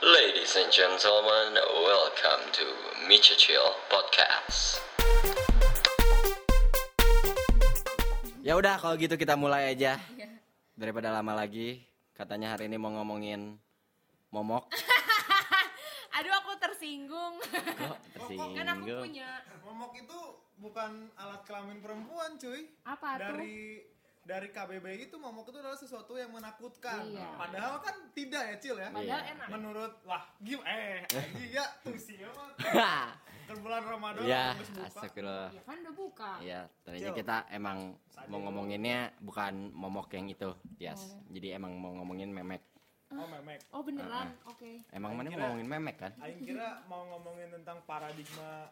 Ladies and gentlemen, welcome to Micha Chill Podcast. Ya udah kalau gitu kita mulai aja. Daripada lama lagi, katanya hari ini mau ngomongin momok. Aduh aku tersinggung. Kok kan aku tersinggung? punya Momok itu bukan alat kelamin perempuan, cuy. apa tuh? Dari KBBI itu momok itu adalah sesuatu yang menakutkan. Iya. Padahal kan tidak ya, Cil ya. Padahal Iya. enak. Menurut lah, gim eh anjing ya tuh sih Kan bulan Ramadan ya, habis buka. Ya kan udah buka. Ya, tadinya Cil. kita emang mau ngomonginnya bukan momok yang itu, Yes. Jadi emang mau ngomongin memek. Oh, memek. Oh beneran, oke. Emang mana mau ngomongin memek kan? Aing kira mau ngomongin tentang paradigma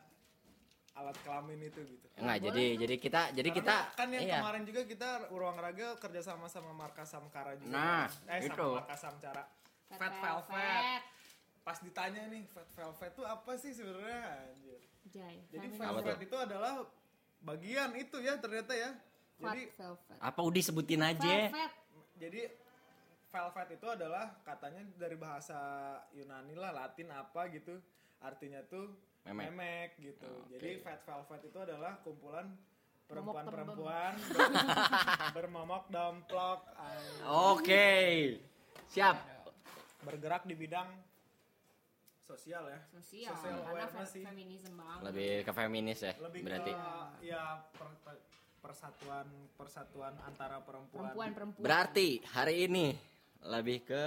alat kelamin itu gitu. Enggak, jadi jadi kita jadi kita kan yang iya. kemarin juga kita ruang raga kerja sama sama Marka Samkara juga. Nah, eh itu. sama Marka Samcara. Fat Velvet. Pas ditanya nih Fat Velvet itu apa sih sebenarnya anjir. Jai. Jadi Apa velvet itu adalah bagian itu ya ternyata ya. Fat Jadi velvet. Apa udah sebutin aja? Velvet. jadi velvet itu adalah katanya dari bahasa Yunani lah Latin apa gitu. Artinya tuh Memek. memek, gitu. Oke. Jadi fat velvet itu adalah kumpulan perempuan-perempuan ber- bermomok domplok Oke. Siap. bergerak di bidang sosial ya. Sosial. Social Karena sih. feminisme banget. Lebih ke feminis ya, Lebih berarti. ke ya per- per- persatuan persatuan antara perempuan. Perempuan-perempuan. Berarti hari ini lebih ke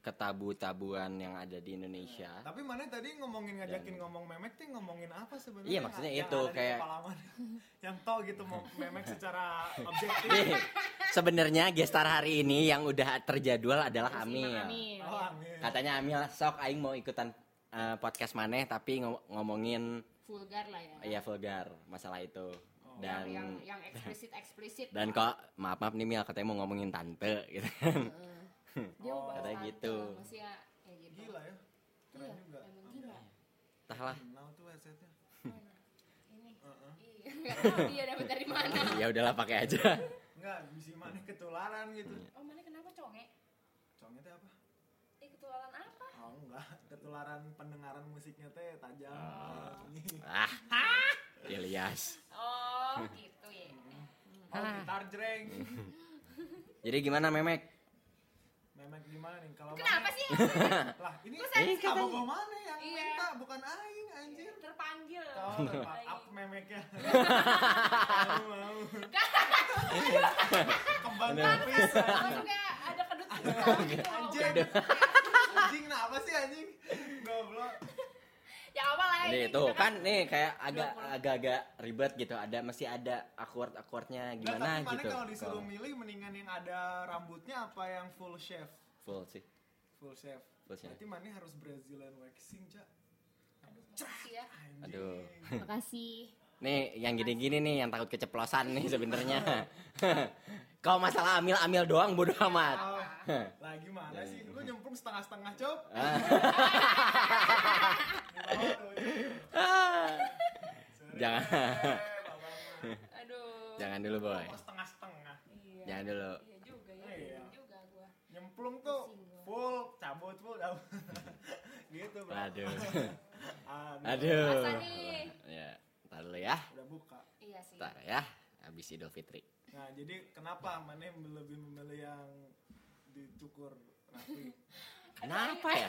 ketabu-tabuan yang ada di Indonesia. Tapi mana tadi ngomongin ngajakin ngomong memek tuh ngomongin apa sebenarnya? Iya, Yang- maksudnya yang itu, ada di kayak- mana? yang tahu gitu mau memek secara objektif. Sebenarnya gestar hari ini yang udah terjadwal adalah Amil. Amil. Oh, amin. Katanya Amil sok aing mau ikutan eh, podcast maneh tapi ngom- ngomongin Vulgar lah ya. ya vulgar masalah itu. Yang, Dan yang, yang eksplisit eksplisit. dan kok maaf maaf nih Mil katanya mau ngomongin tante gitu. Dia mau bahas katanya gitu. Masih ya kayak gitu. Gila ya. Keren Iya, juga. emang gila. Entahlah. Kenal tuh headsetnya. Ini. Heeh. Iya, nggak tahu dia dapat dari mana. ya udahlah pakai aja. Enggak, bisa mana ketularan gitu. Oh, mana kenapa conge? Congnya teh apa? Eh, ketularan apa? Oh enggak, ketularan pendengaran musiknya teh tajam. Nih. Ah. Ilyas. Oh, gitu ya. Oh, gitar jreng. Jadi gimana Memek? Memek gimana nih kalau Kenapa Mane- sih? Lah, ini Ini kamu katanya- mana yang Iya. minta bukan aing anjir. Terpanggil. Oh, tepat. Lagi. up memeknya. mau mau. Kembang. Maksudnya ada kedut-kedutan gitu. Anjing. Anjing kenapa sih anjing? Goblok. Ya apa lah Nih ini, tuh gitu kan nih kayak agak agak-agak ribet gitu. Ada masih ada awkward awkwardnya Nah, gimana tapi mana gitu. kalau disuruh milih mendingan yang ada rambutnya apa yang full shave? full sih. Full shave. Full shave. Berarti mana harus Brazilian waxing, Cak. Makasih ya. Aduh. Makasih. Nih yang gini-gini nih yang takut keceplosan nih sebenarnya. Kalau masalah amil-amil doang bodo amat. Oh, lah gimana sih? Gue nyemplung setengah-setengah. Ah. Tuh. Jangan Aduh. jangan dulu boy. Oh, setengah-setengah. Iya. Jangan dulu. Iya juga ya. Iya. Juga gua. Nyemplung tuh full, cabut full, gitu, bro. Aduh. Aduh. Aduh. Masa nih? Ya, ntar dulu ya. Udah buka. Iya sih. Ntar ya. Habis Idul Fitri. Nah, jadi kenapa mana lebih memilih yang dicukur rapi? Kenapa ya?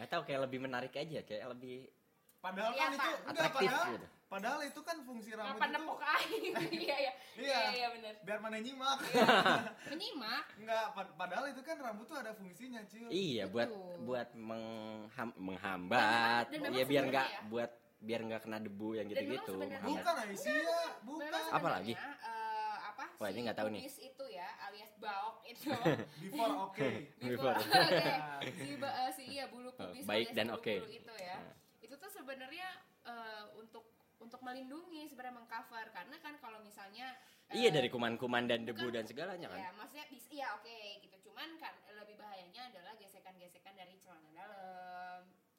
Gak tau kayak lebih menarik aja, kayak lebih Padahal Iya, kan itu enggak padahal, gitu. padahal itu kan fungsi rambut Apa itu nepok aing? Iya, iya. Iya, iya benar. biar mana nyimak. Menyimak. Enggak, pad- padahal itu kan rambut tuh ada fungsinya, Cil. Iya, buat Betul. buat mengham, menghambat. Dan Ya biar sebenarnya nggak ya. buat biar nggak kena debu yang gitu-gitu. Bukan Aisyah, bukan. Memang Apa lagi? eh, apa? Wah, ini si nggak tahu nih. itu ya, alias baok itu. Before oke. Before. Oke. Si, ba- eh, si iya bulu pubis Baik alias dan oke. bulu itu ya. Itu tuh sebenarnya eh, untuk untuk melindungi sebenarnya mengcover karena kan kalau misalnya eh, Iya dari kuman-kuman dan debu bukan- dan segalanya kan. Ya, maksudnya bis, iya oke gitu. Cuman kan lebih bahayanya adalah gesekan-gesekan dari celana dalam.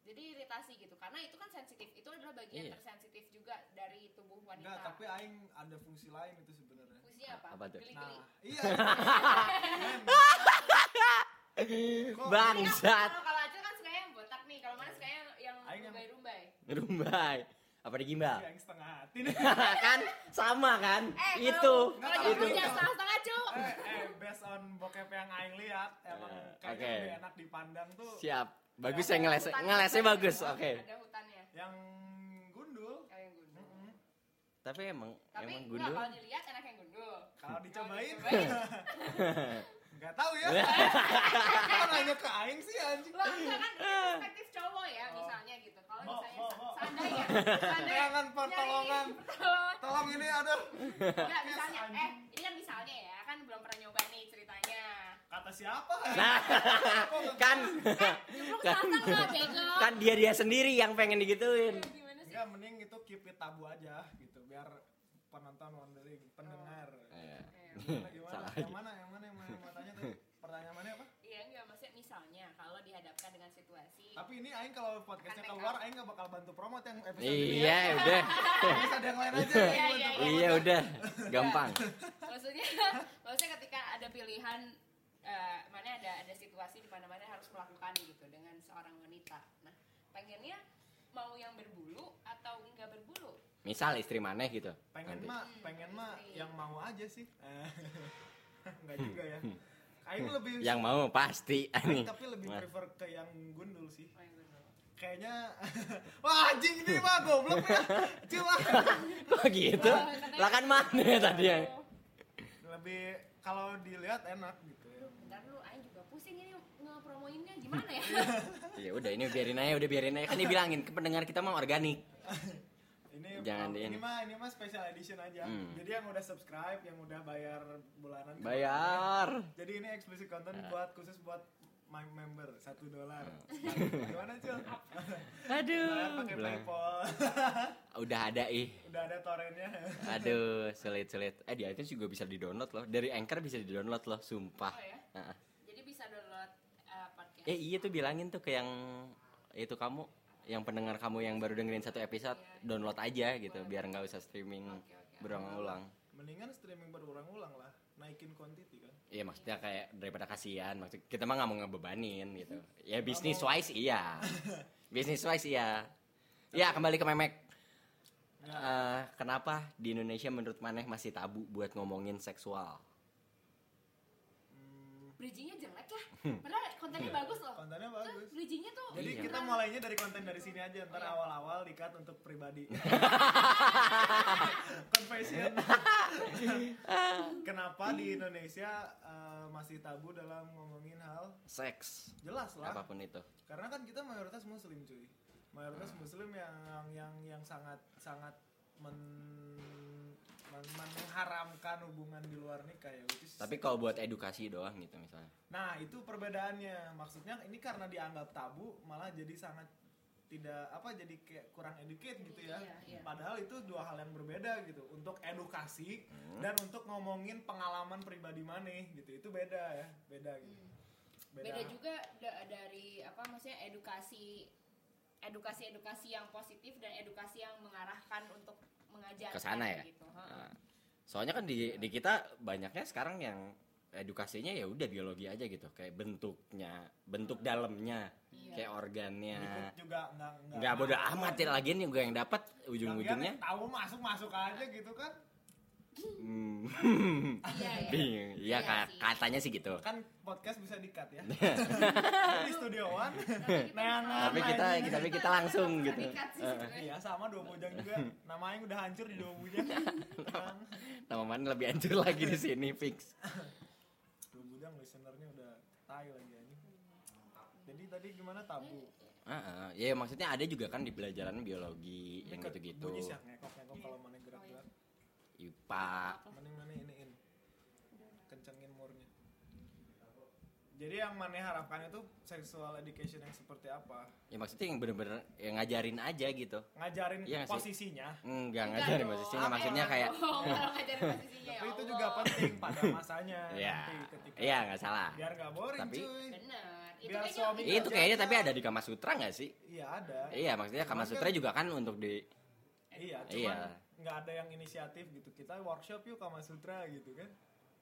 Jadi iritasi gitu. Karena itu kan sensitif. Itu adalah bagian Iya. tersensitif juga dari tubuh wanita. Enggak, tapi aing ada fungsi lain itu sebenarnya. Fungsinya apa? Apa tuh? Geli-geli. Nah, iya. Bangsat. Kalau kalau Acil kan sukanya yang botak nih, kalau mana sukanya yang Aing yang- rumbai-rumbai. Rumbai. Apa di gimbal? yang setengah hati nih kan sama kan? Eh, itu. kalau- itu. jangan setengah-setengah, Cuk. eh, eh based on bokep yang aing lihat emang Eh, kayaknya oke. lebih enak dipandang tuh Siap. Bagus ya ngeles Hutan- ngelesnya hutannya. bagus. Oke. Ada hutannya. yang gundul Kayak yang gundul. Mm-mm. Tapi emang Tapi emang enggak gundul. kalau dilihat enak yang gundul. kalau dicobain dicobain. nggak tahu ya kok nanya ke aing sih anjing Lah enggak kan perspektif cowok ya misalnya gitu. Kalau misalnya seandainya seandainya Jangan pertolongan. tolong ini ada Enggak misalnya eh ini kan misalnya ya kan belum pernah nyoba nih ceritanya. Kata siapa Nah, kan Lu kan kan dia dia sendiri yang pengen digituin. Gimana sih? Enggak, mending itu keep it tabu aja gitu biar penonton wondering pendengar Iya. gimana gimana Salah yang mana yang mana yang mana yang mau tanya tadi pertanyaan mana apa Iya enggak maksudnya misalnya kalau dihadapkan dengan situasi tapi ini aing kalau podcastnya keluar aing gak bakal bantu promote yang episode ini Iya, ya. udah. episode yang lain aja Iya, iya, iya. Iya, udah. Gampang. maksudnya maksudnya ketika ada pilihan eh, mana ada ada situasi di mana mana harus melakukan gitu dengan seorang wanita. Nah pengennya mau yang berbulu atau enggak berbulu? Misal istri maneh gitu. pengen Nanti. mah Hmm, pengen mah yang mau aja sih. Enggak juga ya. Aing lebih Yang mau pasti aing tapi lebih Mas. prefer ke yang gundul sih. Oh, yang berbulu. kayaknya wah anjing ini mah goblok ya. Cuma Kok gitu? Oh, katanya- Lah kan mana tadi ya? lebih kalau dilihat enak gitu ini ngepromoinnya gimana ya Ya udah ini biarin aja, udah biarin aja. Kan dibilangin ke pendengar kita mah organik. ini Jangan ini, di ini. mah ini mah special edition aja Hmm. jadi yang udah subscribe yang udah bayar bulanan Bayar. jadi ini explicit content Ah. buat khusus buat my member satu dolar gimana cil Aduh. pakai paypal Udah ada ih. udah ada torrentnya Aduh, sulit-sulit. Eh di iTunes juga bisa di-download loh. Dari Anchor bisa di-download loh, sumpah. oh ya download eh, iya tuh bilangin tuh ke yang itu kamu yang pendengar kamu yang baru dengerin satu episode download aja gitu biar nggak usah streaming berulang-ulang. mendingan streaming berulang-ulang lah naikin quantity kan Iya maksudnya kayak daripada kasihan maksud kita mah nggak mau ngebebanin gitu. Ya bisnis wise iya. bisnis wise iya. Ya kembali ke memek. Eh, kenapa di Indonesia menurut Maneh masih tabu buat ngomongin seksual? Hmm, bridgingnya ya padahal kontennya bagus loh. Kontennya bagus. bridgingnya tuh jadi Iya. kita mulainya dari konten dari sini aja ntar Iya. awal-awal dikat untuk pribadi. Confession. Kenapa di Indonesia eh, masih tabu dalam ngomongin hal Seks. jelas lah. Apa pun itu. karena kan kita mayoritas muslim cuy. Mayoritas muslim yang yang yang, yang sangat sangat men- mengharamkan hubungan di luar nikah ya which is- Tapi kalau buat edukasi doang gitu misalnya. nah itu perbedaannya. Maksudnya ini karena dianggap tabu malah jadi sangat tidak apa jadi kayak kurang educate gitu ya. Iya, iya. padahal itu dua hal yang berbeda gitu. Untuk edukasi dan untuk ngomongin pengalaman pribadi maneh gitu. Itu beda ya beda gitu. Beda. Juga da- dari apa maksudnya edukasi edukasi edukasi yang positif dan edukasi yang mengarahkan untuk mengajarkan Ke sana ya? gitu. Ha. Nah, soalnya kan di di kita banyaknya sekarang yang edukasinya ya udah biologi aja gitu kayak bentuknya bentuk dalamnya Iya. kayak organnya juga nggak nggak bodo amat ya lagi nih gue yang dapat ujung-ujungnya tahu masuk masuk aja gitu kan. Bingung. Iya ya ka- sih. katanya sih gitu. Kan podcast bisa dikat ya. Di studio one. Tapi kita neangan tapi kita anjing. tapi kita langsung gitu. Dikat sih sebenarnya. iya sama dua bujang juga. Namanya udah hancur di dua bujang. Kan, nama mana lebih hancur lagi di sini fix? Dua bujang listenernya udah tai lagi anjing. Jadi tadi gimana? Tabu. Ah, ah. ya maksudnya ada juga kan di pelajaran biologi yang gitu-gitu. bunyi sih kalau mana IPA. Mana mana iniin kencengin murnya. Jadi yang mana harapkan itu sexual education yang seperti apa? Ya maksudnya yang bener-bener yang ngajarin aja gitu. Ngajarin Iya sih? posisinya? Enggak Enggak ngajarin dong. posisinya Apa maksudnya ya? kayak Oh, ngajarin posisinya ya tapi itu juga penting pada masanya ya nanti ketika iya nggak salah. Biar nggak boring Tapi- cuy. Bener. Itu Biar kayaknya suami- itu kayaknya tapi ada di Kama Sutra nggak sih? Iya ada. Iya maksudnya Kama Sutra kan- juga kan untuk di iya cuman Iya. Nggak ada yang inisiatif gitu kita workshop yuk Kama Sutra gitu kan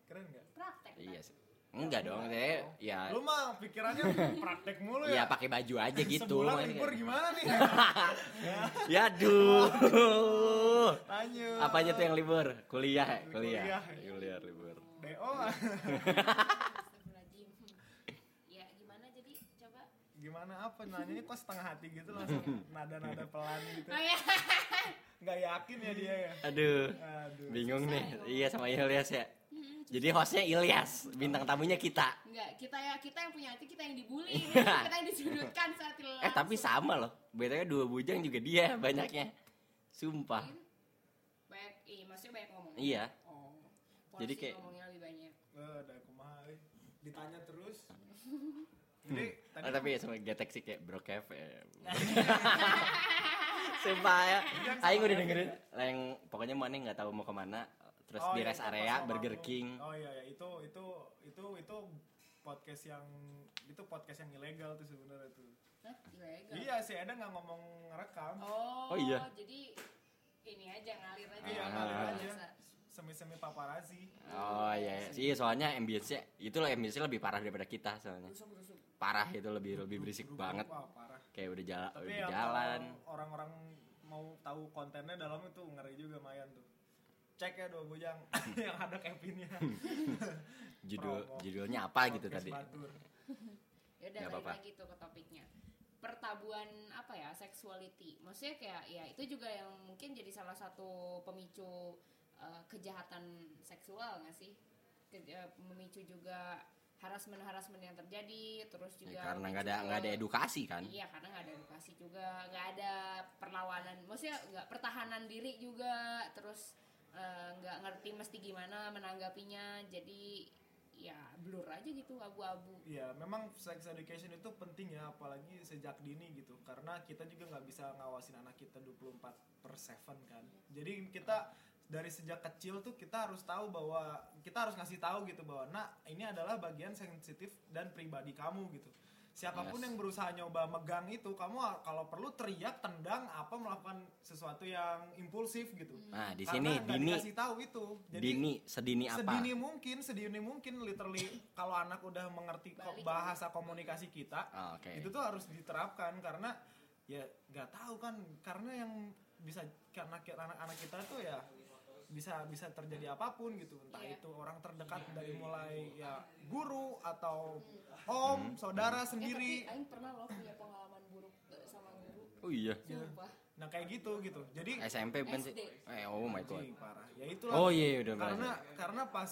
keren nggak praktek iya sih Enggak dong, saya ya Lu mah pikirannya praktek mulu ya ya. pakai baju aja gitu. Sebulan maksudnya. libur gimana nih? Ya aduh. Lanjut. Apa aja tuh yang libur? Kuliah, kuliah. Kuliah. Kuliah libur. DO Astagfirullahaladzim. ya gimana jadi coba apa nanyanya kok setengah hati gitu langsung nada-nada pelan gitu. oh ya Nggak yakin ya dia ya. Aduh. Aduh. Bingung nih. Iya sama Ilyas ya. Jadi hostnya Ilyas, bintang tamunya kita. enggak kita ya kita yang punya hati kita yang dibully kita yang disudutkan saat langsung. Eh tapi sama loh. Betulnya dua bujang juga dia banyaknya. Sumpah. banyak iya maksudnya banyak ngomong Iya. oh Jadi kayak- ngomongnya lebih banyak Eh, ada kumaha euy. ditanya terus. Jadi tadi Oh, tapi ya sama getek sih kayak bro cafe. Sumpah ya. Aing udah dengerin. Yang pokoknya mana nggak tahu mau ke mana. Terus Oh, di iya, rest itu area Burger waktu- King. Oh iya ya itu itu itu itu podcast yang itu podcast yang ilegal tuh sebenarnya tuh. Hah? ilegal Iya sih ada nggak ngomong ngerekam. oh, Oh, iya. jadi ini aja ngalir aja Iya, ya, ngalir aja. Semi-semi paparazzi. Oh iya, iya. Iya soalnya ambience-nya itu lah ambience lebih parah daripada kita soalnya. Rusuk-rusuk. Parah itu lebih lebih berisik Grup-grup, banget. Wah, parah. Kayak udah jalan, Tapi udah ya jalan. orang-orang mau tahu kontennya dalam itu ngeri juga Mayan tuh. Cek ya dua bujang yang ada Kevinnya. Judul promo. judulnya apa gitu Podcast tadi? Ya udah balik lagi tuh ke topiknya pertabuan apa ya sexuality maksudnya kayak ya itu juga yang mungkin jadi salah satu pemicu eh, kejahatan seksual nggak sih Ke- eh, memicu juga harassment harassment yang terjadi terus Ya, juga karena nggak ada nggak ada edukasi kan. Iya karena nggak ada edukasi juga, nggak ada perlawanan, maksudnya nggak pertahanan diri juga, terus eh, nggak ngerti mesti gimana menanggapinya, jadi ya blur aja gitu abu-abu. Iya, memang sex education itu penting ya, apalagi sejak dini gitu. Karena kita juga nggak bisa ngawasin anak kita 24 per 7 kan. Jadi kita dari sejak kecil tuh kita harus tahu bahwa kita harus ngasih tahu gitu bahwa nah ini adalah bagian sensitif dan pribadi kamu gitu. Siapa pun Yes. yang berusaha nyoba megang itu, kamu kalau perlu teriak, tendang, apa melakukan sesuatu yang impulsif gitu. Nah di Karena sini nggak Dini dikasih tahu itu. Jadi Dini sedini apa? sedini mungkin sedini mungkin literally kalau anak udah mengerti ko- Balik. bahasa komunikasi kita Oh, Oke. itu tuh harus diterapkan karena ya nggak tahu kan karena yang bisa karena anak-anak kita tuh ya bisa bisa terjadi apa pun gitu entah Iya. itu orang terdekat dari mulai ya guru atau om saudara Eh, sendiri tapi Aing pernah loh punya pengalaman buruk eh, sama guru, Oh iya. sumpah. nah kayak gitu gitu jadi SMP bukan sih? Eh oh my god. Parah ya itulah Oh iya udah karena belajar. karena pas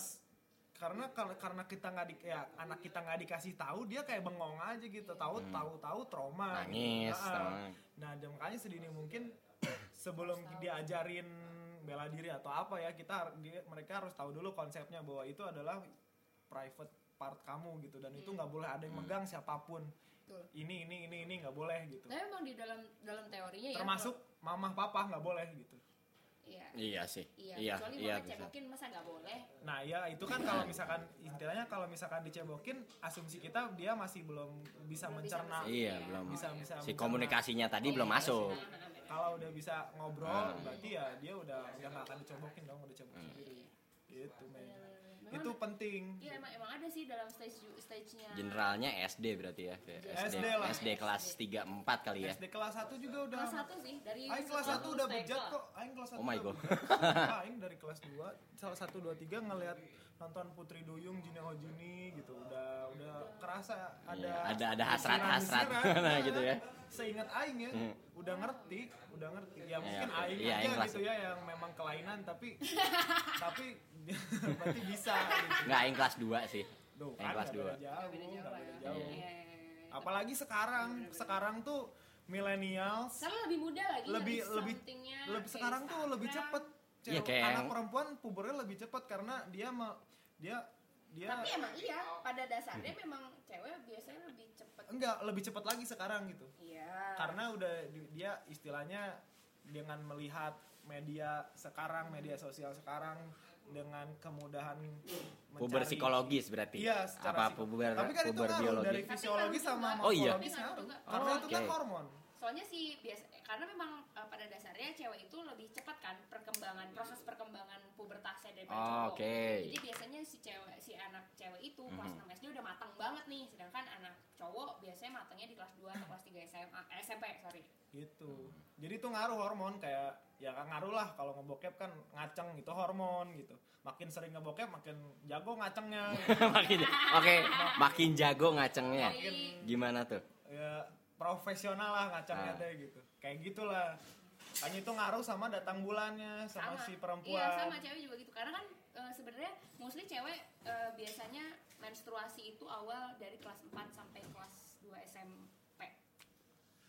karena kalau karena kita nggak di ya anak kita nggak dikasih tahu dia kayak bengong aja gitu tahu tahu tahu trauma Hmm. Nangis. gitu. Ah, trauma. nah dan makanya sedini mungkin sebelum diajarin bela diri atau apa ya kita mereka harus tahu dulu konsepnya bahwa itu adalah private part kamu gitu dan itu nggak boleh ada yang megang siapa pun Betul. ini ini ini ini nggak boleh gitu Tapi emang di dalam dalam teorinya ya. termasuk mamah papa nggak boleh gitu Iya. Iya sih. Iya, Iya kecuali iya mau bisa. ngecebokin masa nggak boleh. Nah ya itu kan kalau misalkan istilahnya kalau misalkan dicebokin asumsi kita dia masih belum bisa Belum bisa mencerna. bersihin. Iya Iya. belum. Bisa bisa Si mencerna. komunikasinya tadi belum Iya, masuk. nah, nah, beda. Kalau udah bisa ngobrol Ah. berarti ya dia udah udah nggak akan dicebokin dong udah cebok Hmm. sendiri. Gitu men. Bener-bener. Memang Itu penting. Iya emang emang ada sih dalam stage stage-nya. Generalnya SD berarti ya. Kayak SD SD, lah. SD kelas 3 4 kali ya. SD kelas 1 juga udah Kelas satu sih dari Aing kelas setelah 1 lulus udah bejat kok. Aing kelas 1 Oh my God. Aing dari kelas 2 salah 1 2 3 ngelihat nonton Putri Duyung Jini Hojini gitu. Udah udah kerasa ada Iya, ada ada hasrat-hasrat desiran-desiran. gitu ya. Seingat Aing ya, Hmm. udah ngerti, udah ngerti. Ya mungkin oke. Aing Iya, aja Aing gitu ya yang memang kelainan tapi tapi berarti bisa gitu. Enggak, yang kelas 2 sih. Duh, Yang kan kelas nggak beda 2. jauh, Nggak beda nggak jauh beda lah. jauh. Iya, iya, iya. Apalagi sekarang, sekarang tuh millennials Sekarang lebih muda lagi. lebih lebih lebih sekarang tuh lebih cepet Iya, Cewek- kayak anak perempuan pubernya lebih cepet karena dia me, dia dia Tapi emang iya, pada dasarnya memang cewek biasanya lebih cepet. enggak lebih cepet lagi sekarang gitu Iya. karena udah di- dia istilahnya dengan melihat media sekarang media sosial sekarang dengan kemudahan Puber psikologis berarti. Iya, secara Apa puber Tapi kan itu puber ngaruh biologi? dari Tapi fisiologi sama. Oh iya. Karena Oh, itu kan hormon. Soalnya sih biasa karena memang eh, pada dasarnya cewek itu lebih cepat kan perkembangan proses perkembangan pubertasnya daripada Oh, cowok. oke. jadi biasanya si cewek si anak cewek itu kelas Mhm. 6 SD udah matang banget nih sedangkan anak cowok biasanya matangnya di kelas 2 atau kelas 3 SMA eh, SMP sorry. Gitu. Jadi itu ngaruh hormon kayak ya ngaruh lah kalau ngebokep kan ngaceng itu hormon gitu. Makin sering ngebokep makin jago ngacengnya. Gitu. makin oke makin jago ngacengnya. Gimana tuh? Ya profesional lah ngacengnya Ah. deh gitu kayak gitulah hanya itu ngaruh sama datang bulannya sama, si perempuan Iya sama cewek juga gitu karena kan eh, sebenarnya mostly cewek eh, biasanya menstruasi itu awal dari kelas 4 sampai kelas 2 SMP.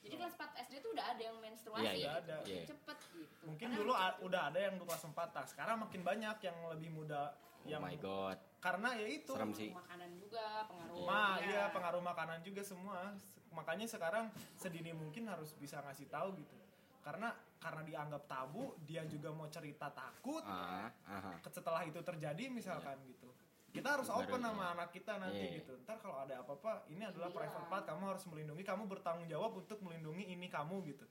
Jadi kelas 4 SD tuh udah ada yang menstruasi Iya, iya, gitu. ada. Iya. Cepet gitu. mungkin Karena dulu cepet. udah ada yang kelas 4 tas sekarang makin banyak yang lebih muda yang my god karena ya itu Serem sih. makanan juga pengaruh. Ma, ya. iya pengaruh makanan juga semua. Makanya sekarang sedini mungkin harus bisa ngasih tahu gitu. Karena karena dianggap tabu, dia juga mau cerita takut. ah aha. Setelah itu terjadi misalkan gitu. Kita harus open iya. sama anak kita nanti Iya. gitu. Ntar kalau ada apa-apa, ini adalah Iya. private part, kamu harus melindungi, kamu bertanggung jawab untuk melindungi ini kamu gitu.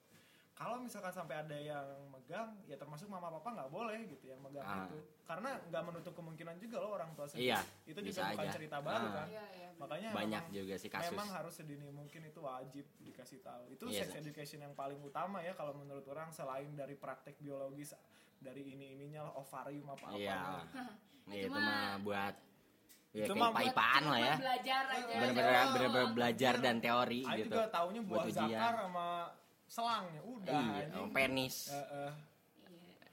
Kalau misalkan sampai ada yang megang, ya termasuk mama papa nggak boleh gitu yang megang Ah. itu. Karena nggak menutup kemungkinan juga loh orang tua sendiri. Iya, Itu bisa juga bukan aja. cerita baru Ah. kan. Iya, iya. Makanya banyak memang- juga sih kasus Memang harus sedini mungkin itu wajib dikasih tahu. Itu Iya, sex education yang paling utama ya kalau menurut orang selain dari praktek biologis dari ini ininya lah ovarium apa apa. iya Itu itu mah- buat ya Itu kayak mah paipaan lah ya Belajar aja. bener-bener Iya. bener-bener belajar dan teori Aing gitu juga taunya buah zakar sama selangnya udah iya anjing. oh, penis Eh, eh,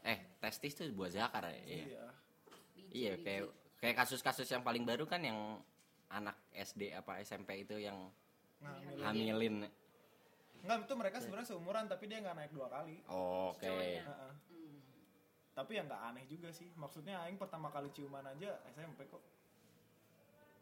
Iya. eh testis tuh buat zakar ya iya, iya. Iya kayak kayak kasus-kasus yang paling baru kan yang anak SD apa SMP itu yang Nah, Iya. milih. hamilin Enggak, itu mereka sebenarnya seumuran tapi dia nggak naik dua kali. oke Cowoknya. Eh, eh. Hmm. Tapi yang nggak aneh juga sih. Maksudnya aing pertama kali ciuman aja SMP kok.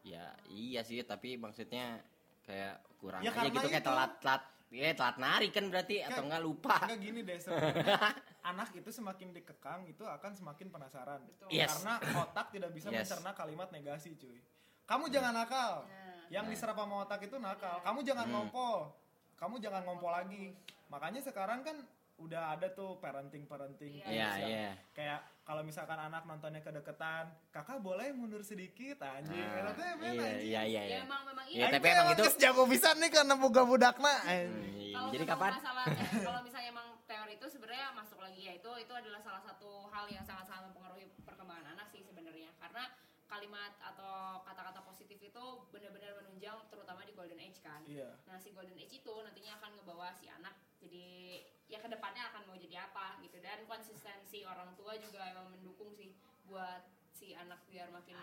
ya iya sih tapi maksudnya kayak kurang Ya, aja gitu kayak itu. telat telat ya telat nari kan berarti atau Kayak- enggak lupa Enggak gini deh anak itu semakin dikekang itu akan semakin penasaran. Betul. Yes. Karena otak tidak bisa Yes. mencerna kalimat negasi, cuy. Kamu jangan nakal. Nah, Yang Nah. diserap sama otak itu nakal. Kamu jangan Hmm. ngompol. Kamu jangan ngompol lagi. Makanya sekarang kan udah ada tuh parenting parenting iya iya kayak kalau misalkan anak nontonnya kedeketan kakak boleh mundur sedikit anjing Ah, men, iya anjing. iya iya ya iya emang memang Iya, iya. tapi emang itu jago bisa nih karena boga budakna Hmm. Kalau jadi kapan masalah eh, kalau misalnya emang teori itu sebenarnya masuk lagi ya itu itu adalah salah satu hal yang sangat-sangat mempengaruhi perkembangan anak sih sebenarnya karena kalimat atau kata-kata positif itu benar-benar menunjang terutama di golden age kan. iya Nah si golden age itu nantinya akan ngebawa si anak jadi ya ke depannya akan mau jadi apa gitu. Dan konsistensi orang tua juga emang mendukung sih buat si anak biar makin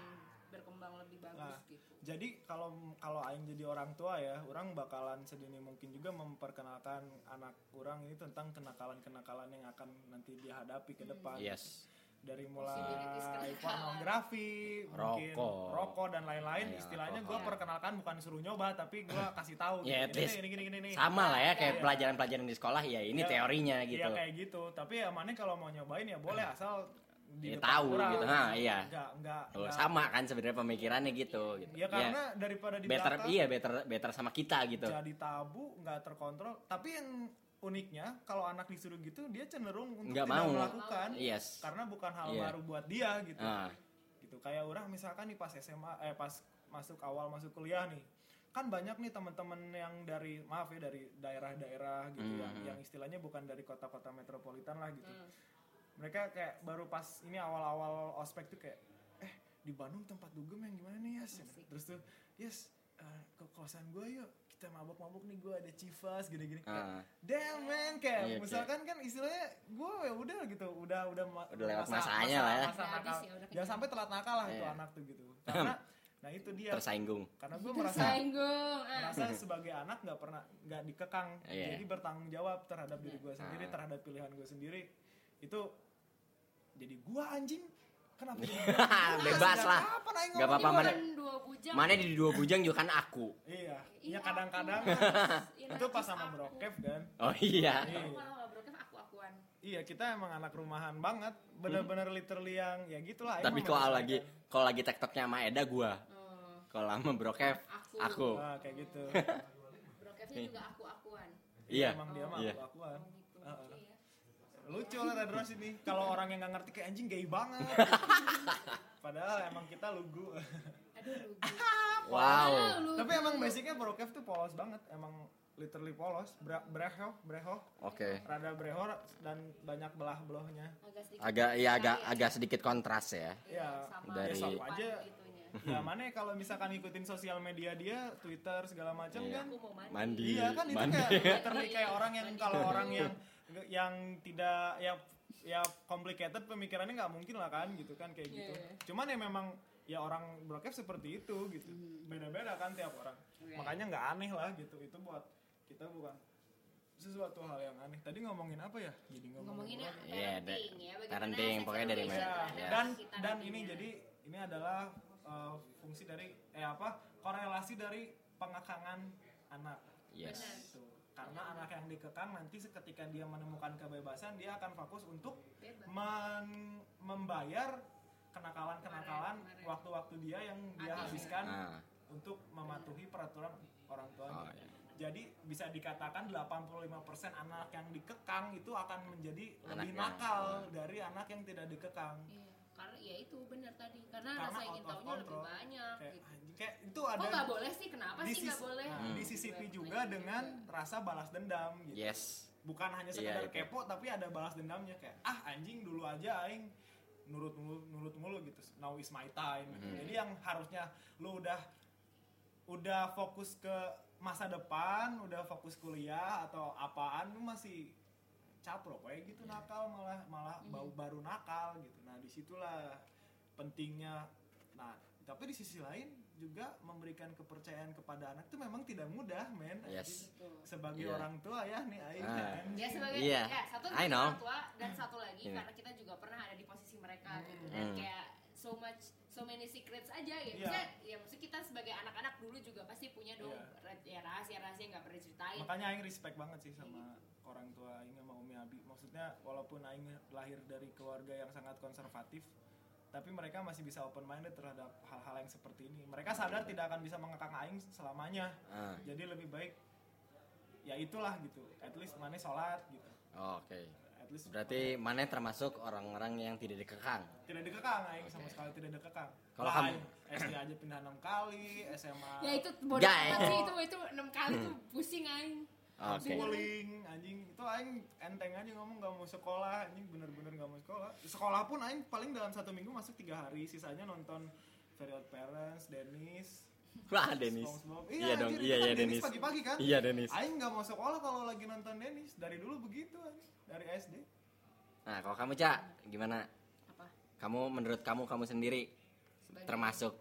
berkembang lebih bagus Nah, gitu. jadi kalau kalau aing jadi orang tua ya orang bakalan sedini mungkin juga memperkenalkan anak orang ini tentang kenakalan-kenakalan yang akan nanti dihadapi ke depan. Yes dari mulai pornografi mungkin Rokok. rokok dan lain-lain Iya, istilahnya gue perkenalkan bukan suruh nyoba tapi gue kasih tahu Ya, gitu. at least ini, ini gini gini sama lah ya kayak Iya. pelajaran-pelajaran di sekolah ya ini Ya, teorinya gitu Iya kayak gitu. Tapi ya mana kalau mau nyobain ya boleh asal di Ya, tahu orang. gitu. Ha, iya. Enggak enggak. Oh, enggak. sama kan sebenarnya pemikirannya gitu gitu Ya karena daripada di better belakang iya better better sama kita gitu jadi tabu, nggak terkontrol. Tapi yang uniknya kalau anak disuruh gitu dia cenderung untuk Nggak tidak mau. melakukan yes karena bukan hal Iya. baru buat dia gitu. ah Gitu kayak orang misalkan nih pas SMA eh pas masuk awal masuk kuliah nih kan banyak nih teman-teman yang dari maaf ya dari daerah-daerah gitu yang Mhm. yang istilahnya bukan dari kota-kota metropolitan lah gitu Hmm. mereka kayak baru pas ini awal-awal ospek tuh kayak eh di Bandung tempat dugem yang gimana nih Asik. terus tuh Yes eh, ke kosan gue yuk kita mabok-mabok nih gue ada Chivas gini-gini Kayak, ah damn man kayak Iya, misalkan kan istilahnya gue ya udah gitu udah udah Udah lewat masanya lah ya. masa nakal. ya, udah jangan sampai telat nakal lah itu Iya. anak tuh gitu karena nah itu dia tersinggung karena gue merasa Tersinggung. ah. merasa sebagai anak nggak pernah nggak dikekang Iya. jadi bertanggung jawab terhadap diri gue sendiri Ah. terhadap pilihan gue sendiri itu jadi gue anjing kenapa? Bebas lah. Nggak apa-apa, mana- bujang. mana di dua bujang juga kan aku. Iya. Iya, iya kadang-kadang. Iya, itu pas sama brokev kan. Oh iya. Iya. Iya kita emang anak rumahan banget. Bener-bener literally yang ya gitulah tapi kalau lagi kalau lagi tektoknya sama Eda gua. Oh, kalau sama Brokev aku. aku. Nah, kayak gitu. Brokevnya juga aku akuan. Iya. emang dia mah Iya. kelakuan Oh, gitu. Heeh. Lucu ya. lah Red Rose ini kalau orang yang nggak ngerti kayak anjing gay banget padahal emang kita lugu Aduh, lugu. Wow. lugu. tapi emang basicnya brokev tuh polos banget emang literally polos Bre- breho breho Oke. rada breho dan banyak belah belahnya agak sedikit Agak ya agak agak sedikit kontras ya. ya sama dari- Besok aja. ya mana ya kalau misalkan ngikutin sosial media dia Twitter segala macam Iya. kan mandi, Mandi. Iya kan itu mandi. kayak literally kayak orang yang kalau orang yang yang tidak ya ya complicated pemikirannya nggak mungkin lah kan gitu kan kayak gitu. Iya, iya. Cuman ya memang ya orang brokev seperti itu gitu. Beda-beda kan tiap orang. Iya. Makanya nggak aneh lah gitu. Itu buat kita bukan sesuatu hal yang aneh. Tadi ngomongin apa ya? Jadi ngomongin? Iya, da- parenting ya parenting, pokoknya dari mana, ya. dan kita dan ini jadi ini adalah uh, fungsi dari eh apa korelasi dari pengekangan anak Yes. Gitu. Karena anak yang dikekang nanti ketika dia menemukan kebebasan dia akan fokus untuk men- membayar kenakalan-kenakalan waktu-waktu dia yang dia Habis. habiskan Ah. untuk mematuhi peraturan orang tuanya. Oh, iya. Jadi bisa dikatakan 85% anak yang dikekang itu akan menjadi Anak lebih yang- nakal dari anak yang tidak dikekang. Iya, karena ya itu benar tadi karena, Karena rasa ingin tahunya lebih banyak Kayak, gitu. anjing, kayak itu ada Kok nggak boleh sih? Kenapa sih nggak boleh? nah, Hmm. disisipi Gitu. juga dengan rasa balas dendam gitu. Yes. Bukan hanya Iya, sekedar itu. kepo tapi ada balas dendamnya kayak ah anjing dulu aja aing nurut mulu nurut mulu gitu. Now is my time. gitu. Hmm. Jadi yang harusnya lu udah udah fokus ke masa depan, udah fokus kuliah atau apaan lu masih caprok kayak gitu nakal malah malah Mhm. bau baru nakal gitu. Nah, di situlah pentingnya. Nah, tapi di sisi lain juga memberikan kepercayaan kepada anak itu memang tidak mudah, men. Yes. Sebagai Iya. orang tua ya nih. Ah. kan. Ya sebagai Iya, ya satu I sebagai know. orang tua dan satu lagi Iya. karena kita juga pernah ada di posisi mereka gitu dan Hmm. kayak so much so many secrets aja ya. Iya. Maksudnya, ya maksudnya kita sebagai anak-anak dulu juga pasti punya dong ra- ya rahasia-rahasia yang nggak pernah ceritain. Makanya aing respect banget sih sama orang tua aing sama Umi Abi. Maksudnya walaupun aing lahir dari keluarga yang sangat konservatif, tapi mereka masih bisa open minded terhadap hal-hal yang seperti ini. Mereka sadar tidak akan bisa mengekang aing selamanya. Ah. Jadi lebih baik ya itulah gitu. At least mana sholat gitu. Oke. At least Berarti mana termasuk orang-orang yang tidak dikekang? tidak dikekang aing sama sekali tidak dikekang. Kalau Lah, kamu- aing SD aja pindah 6 kali, SMA Ya itu bodoh Guy. amat sih itu itu enam kali tuh pusing aing. Oke. Schooling, anjing itu aing enteng aja ngomong gak mau sekolah anjing bener-bener gak mau sekolah sekolah pun aing paling dalam satu minggu masuk tiga hari sisanya nonton Very Odd Parents, Dennis, Wah, Denis. SpongeBob. Iya dong, iya itu kan iya Denis. pagi-pagi kan Iya Denis. aing gak mau sekolah kalau lagi nonton Dennis dari dulu begitu dari SD Nah, kalau kamu Cak, gimana? Apa? Kamu menurut kamu kamu sendiri Sebagai- termasuk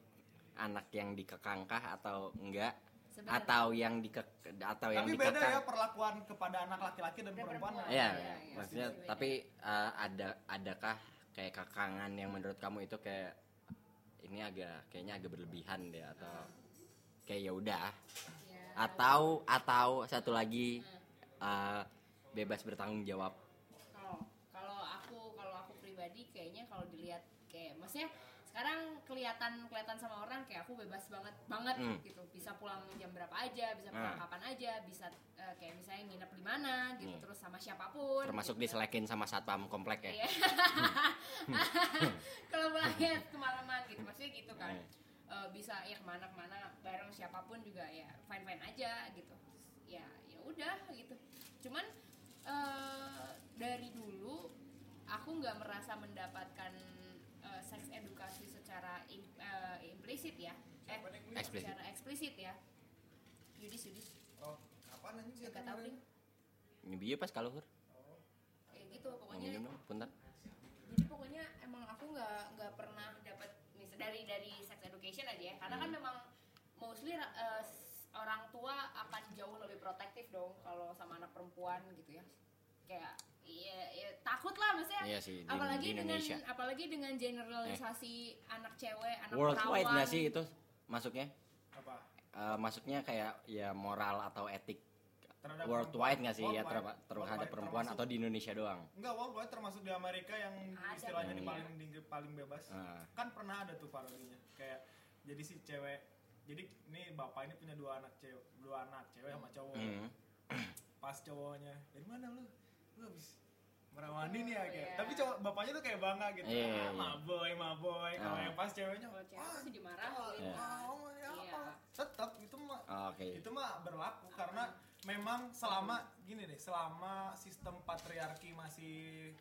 anak yang dikekangkah atau enggak? Sebenarnya. Atau yang dikek atau yang tapi beda ya dikekang? perlakuan kepada anak laki-laki dan Dan perempuan perempuan. Iya, Iya, iya, maksudnya beda. tapi uh, ada adakah kayak kekangan yang menurut kamu itu kayak ini agak kayaknya agak berlebihan deh atau kayak ya udah atau atau satu lagi uh, bebas bertanggung jawab. kalau kalau aku kalau aku pribadi kayaknya kalau dilihat kayak maksudnya sekarang kelihatan kelihatan sama orang kayak aku bebas banget banget Hmm. gitu bisa pulang jam berapa aja bisa pulang Ah. kapan aja bisa eh, kayak misalnya nginep di mana gitu Hmm. terus sama siapa pun Termasuk gitu. diselekin sama satpam komplek ya. Iya. kalau pulangnya kemalaman gitu maksudnya gitu kan. Eh, bisa ya ke mana ke mana bareng siapa pun juga ya fine fine aja gitu Terus, ya ya udah gitu cuman eh, dari dulu aku nggak merasa mendapatkan seks edukasi secara im- eh, implisit ya. Eh Eksplisit. secara eksplisit. ya. Yudis Yudis. Oh kapan anjing sih nggak tahu deh Nyebieu pas kaluhur. kayak gitu Mau pokoknya. Minum dong, punten. jadi pokoknya emang aku nggak nggak pernah dapat misal dari dari sex education aja ya. Karena kan memang mostly uh, orang tua akan jauh lebih protektif dong kalau sama anak perempuan gitu ya. Kayak iya ya, takut lah maksudnya Iya sih, di- apalagi di dengan Indonesia. Eh. apalagi dengan generalisasi anak cewek anak Worldwide perawan nggak sih itu masuknya? apa Eh, masuknya kayak ya moral atau etik Terhadap worldwide nggak sih ya Worldwide. ter- terhadap Worldwide perempuan termasuk- atau di Indonesia doang? Enggak, worldwide termasuk di Amerika yang Ada istilahnya ini iya. paling tinggi, paling bebas. Ah. Kan pernah ada tuh parodinya. Kayak jadi si cewek jadi ini bapak ini punya dua anak cewek, dua anak cewek sama cowok. Hmm. Pas pas cowoknya dari mana lu lu habis merawani nih ya kayak iya. tapi cowok bapaknya tuh kayak bangga gitu Iya, iya, ah, iya. maboy maboy kalau Ah. yang pas ceweknya kalau cewek "Ah, pasti dimarahin Iya. mau ya Iya. apa?" tetap itu mah Oke. itu mah berlaku karena memang selama gini deh selama sistem patriarki masih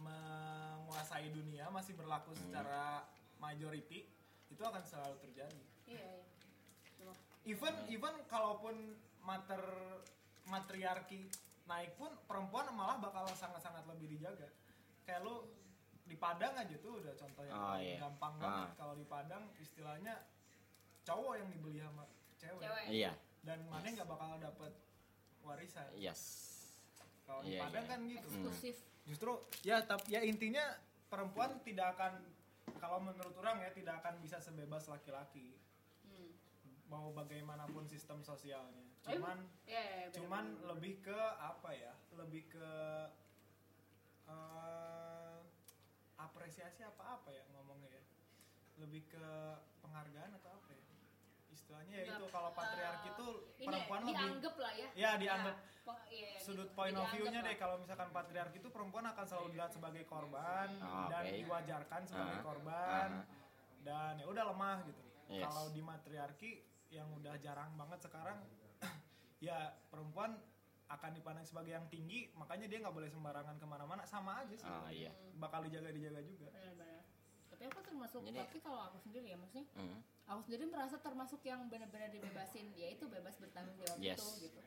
menguasai dunia masih berlaku secara majority itu akan selalu terjadi iya iya even even kalaupun mater matriarki naik pun perempuan malah bakal sangat-sangat lebih dijaga kayak lu di Padang aja tuh udah contoh yang Oh, paling iya. gampang Ah. banget kalau di Padang istilahnya cowok yang dibeli sama cewek, cewek Iya. dan mana nggak bakal dapet warisan Yes. kalau di Iya, Padang iya. kan gitu eksklusif justru ya tapi ya intinya perempuan tidak akan kalau menurut orang ya tidak akan bisa sebebas laki-laki hmm. Mau bagaimanapun sistem sosialnya cuman Iya, iya, bener, cuman bener. lebih ke apa ya lebih ke eh, apresiasi apa apa ya ngomongnya ya lebih ke penghargaan atau apa ya istilahnya ya itu kalau patriarki eh, itu ini perempuan lebih dianggap lah ya ya dianggap pe- iya, sudut point of Dianggap view-nya deh kalau misalkan patriarki itu perempuan akan selalu dilihat sebagai korban Ah, dan diwajarkan sebagai Ah, korban ah. dan ya udah lemah gitu. Yes. Kalau di matriarki yang udah jarang banget sekarang ya perempuan akan dipandang sebagai yang tinggi makanya dia nggak boleh sembarangan ke mana-mana sama aja sih Ah iya. bakal dijaga dijaga juga Benar-benar. tapi aku termasuk Jadi- tapi kalau aku sendiri ya maksudnya Hmm. aku sendiri merasa termasuk yang benar-benar dibebasin yaitu bebas bertanggung jawab Yes. itu gitu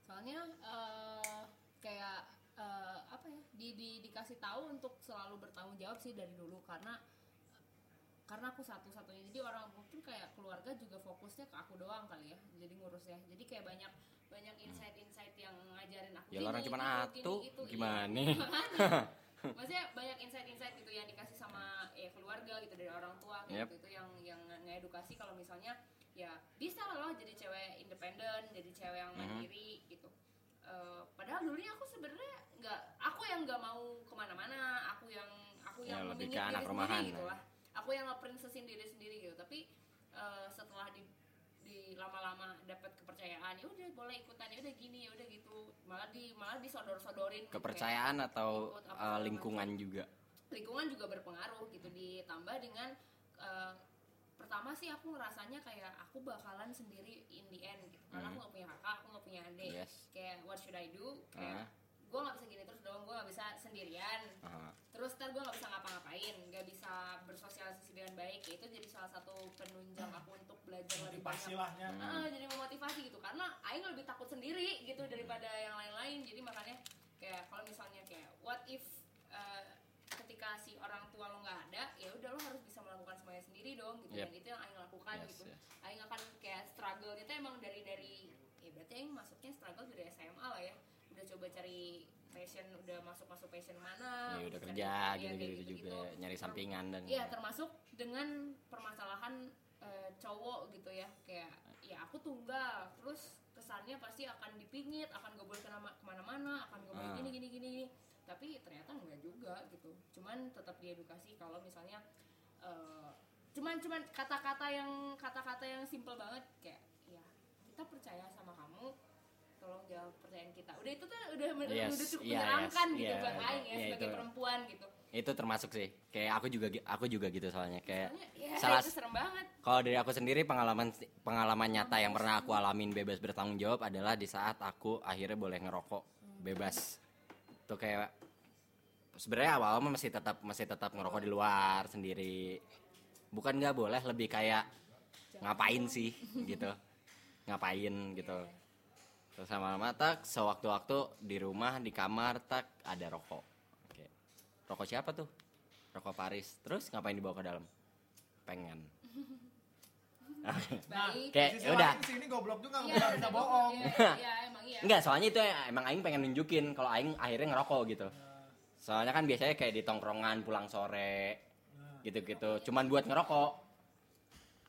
soalnya eh, kayak eh, apa ya di, di dikasih tahu untuk selalu bertanggung jawab sih dari dulu karena karena aku satu-satunya jadi orang mungkin kayak keluarga juga fokusnya ke aku doang kali ya jadi ngurusnya jadi kayak banyak banyak insight-insight yang ngajarin aku Ya orang cuma atu, gini, gitu. Iya, gimana? makanya. maksudnya banyak insight-insight gitu yang dikasih sama ya keluarga gitu dari orang tua Yep. gitu itu yang yang ngedukasi kalau misalnya ya bisa loh jadi cewek independen jadi cewek yang Mhm. mandiri gitu Eh, padahal dulunya aku sebenarnya nggak aku yang nggak mau ke mana-mana aku yang aku Ya, yang lebih memingit ke anak rumahan, gitu ya. lah aku yang ngeprincesin diri sendiri gitu tapi eh, setelah di di lama-lama dapat kepercayaan ya udah boleh ikutan ya udah gini ya udah gitu malah di malah disodor-sodorin gitu, Kepercayaan atau ikut apa segala lingkungan juga. lingkungan juga berpengaruh gitu ditambah dengan eh, pertama sih aku ngerasanya kayak aku bakalan sendiri in the end gitu karena Hmm. aku gak punya kakak aku gak punya adik Yes. kayak what should I do kayak Ah. Gue gak bisa gini terus dong gue gak bisa sendirian. Ah. terus ntar gue gak bisa ngapa-ngapain gak bisa bersosialisasi dengan baik. Ya itu jadi salah satu penunjang aku untuk belajar lebih motivasi banyak. Lahnya Hmm. Ah, jadi memotivasi gitu. Karena Aing lebih takut sendiri gitu daripada yang lain-lain. Jadi makanya kayak kalau misalnya kayak what if uh, ketika si orang tua lo nggak ada ya udah lo harus bisa melakukan semuanya sendiri dong gitu. Yep. dan itu yang Aing lakukan Yes, gitu. yes. Aing akan kayak struggle itu emang dari dari ya berarti Aing masuknya struggle dari SMA lah ya coba cari passion udah masuk masuk passion mana Ya udah kerja ya, gitu-gitu kayak juga, nyari sampingan dan Iya termasuk dengan permasalahan eh, cowok gitu ya kayak ya aku tunggal terus kesannya pasti akan dipingit akan gak boleh kemana- ke mana-mana akan gak boleh Ah. gini gini gini. Tapi ternyata enggak juga gitu. Cuman tetap diedukasi kalau misalnya eh, cuman cuman kata-kata yang kata-kata yang simple banget kayak ya kita percaya sama kamu tolong jawab pertanyaan kita udah itu tuh udah Yes, udah cukup iya, menyenangkan yes, gitu iya, buat iya, Aing ya iya, sebagai itu. perempuan gitu itu termasuk sih. Kayak aku juga aku juga gitu soalnya kayak Soalnya, ya, salah itu serem banget kalau dari aku sendiri pengalaman pengalaman nyata yang pernah aku alamin bebas bertanggung jawab adalah di saat aku akhirnya boleh ngerokok bebas. Tuh kayak sebenarnya awal masih tetap masih tetap ngerokok di luar sendiri. Bukan nggak boleh, lebih kayak ngapain sih gitu. Ngapain gitu. Terus sama lama tak sewaktu-waktu di rumah di kamar tak ada rokok. Oke. Rokok siapa tuh? Rokok Paris. Terus ngapain dibawa ke dalam? Pengen. baik Kayak ya udah. sini goblok juga Iya, nggak bisa bohong Iya, iya, emang iya. Enggak, soalnya itu ya, emang aing pengen nunjukin kalau aing akhirnya ngerokok gitu. Soalnya kan biasanya kayak di tongkrongan pulang sore Nah, gitu-gitu. Cuman buat ngerokok.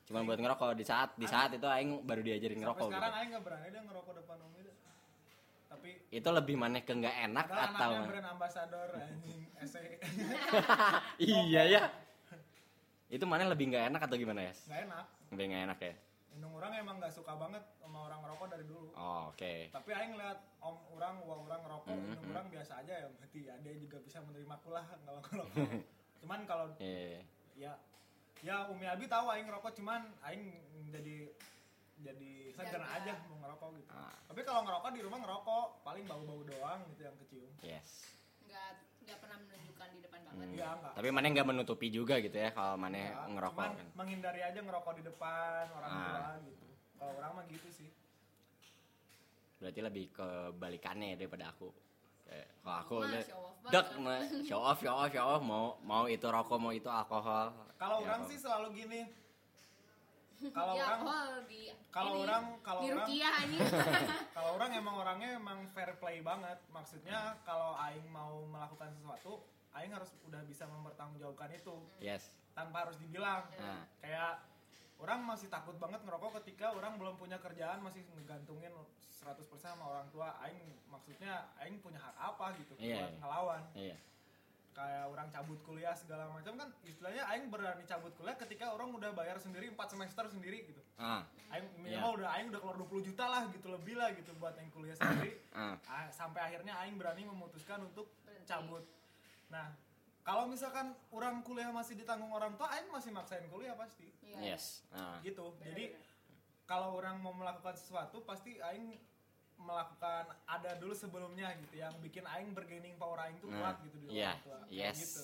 Cuman buat ngerokok di saat di saat itu aing baru diajarin ngerokok gitu. sekarang Aing nggak berani dia ngerokok depan Om Ida tapi Itu lebih maneh ke nggak enak atau anaknya brand ambassador anjing E. SE Iya ya. Itu mana lebih nggak enak atau gimana ya? nggak enak Lebih nggak enak ya. indung orang emang nggak suka banget sama orang ngerokok dari dulu Oh, oke. tapi aing ngeliat om orang wah orang ngerokok indung mhm. orang biasa aja ya berarti ya dia juga bisa menerima kulah kalau ngerokok cuman kalau Iya. ya ya Umi Abi tahu aing ngerokok cuman aing jadi jadi Jaga. aja mau ngerokok gitu Ah, tapi kalau ngerokok di rumah ngerokok paling bau-bau doang gitu yang kecium yes. nggak nggak pernah menunjukkan di depan banget Hmm. Enggak. Tapi mana nggak menutupi juga gitu ya kalau mana Ya, ngerokok cuman kan. menghindari aja ngerokok di depan orang Ah. tua gitu kalau orang mah gitu sih Berarti lebih kebalikannya ya daripada aku. Kayak, kalau aku udah show off dek show off, show off, show off. Mau mau itu rokok mau itu alkohol. kalau Ya, orang apa. sih selalu gini. Kalau ya orang di kalau orang kalau orang kalau orang emang orangnya emang fair play banget. Maksudnya kalau aing mau melakukan sesuatu aing harus udah bisa mempertanggungjawabkan itu. Yes. tanpa harus dibilang. Nah, kayak orang masih takut banget ngerokok ketika orang belum punya kerjaan masih ngegantungin 100% sama orang tua. Aing maksudnya aing punya hak apa gitu Iya, buat iya. ngelawan? Iya. kayak orang cabut kuliah segala macam kan istilahnya aing berani cabut kuliah ketika orang udah bayar sendiri 4 semester sendiri gitu. Ah, aing minimal udah aing udah keluar 20 juta lah gitu lebih lah gitu buat aing kuliah sendiri. Ah, sampai akhirnya aing berani memutuskan untuk cabut. Nah kalau misalkan orang kuliah masih ditanggung orang tua aing masih maksain kuliah pasti Iya. Yes. Ah. gitu jadi kalau orang mau melakukan sesuatu pasti aing melakukan ada dulu sebelumnya gitu yang bikin aing bergaining power aing tuh Nah, kuat gitu di iya, orang tua yes. gitu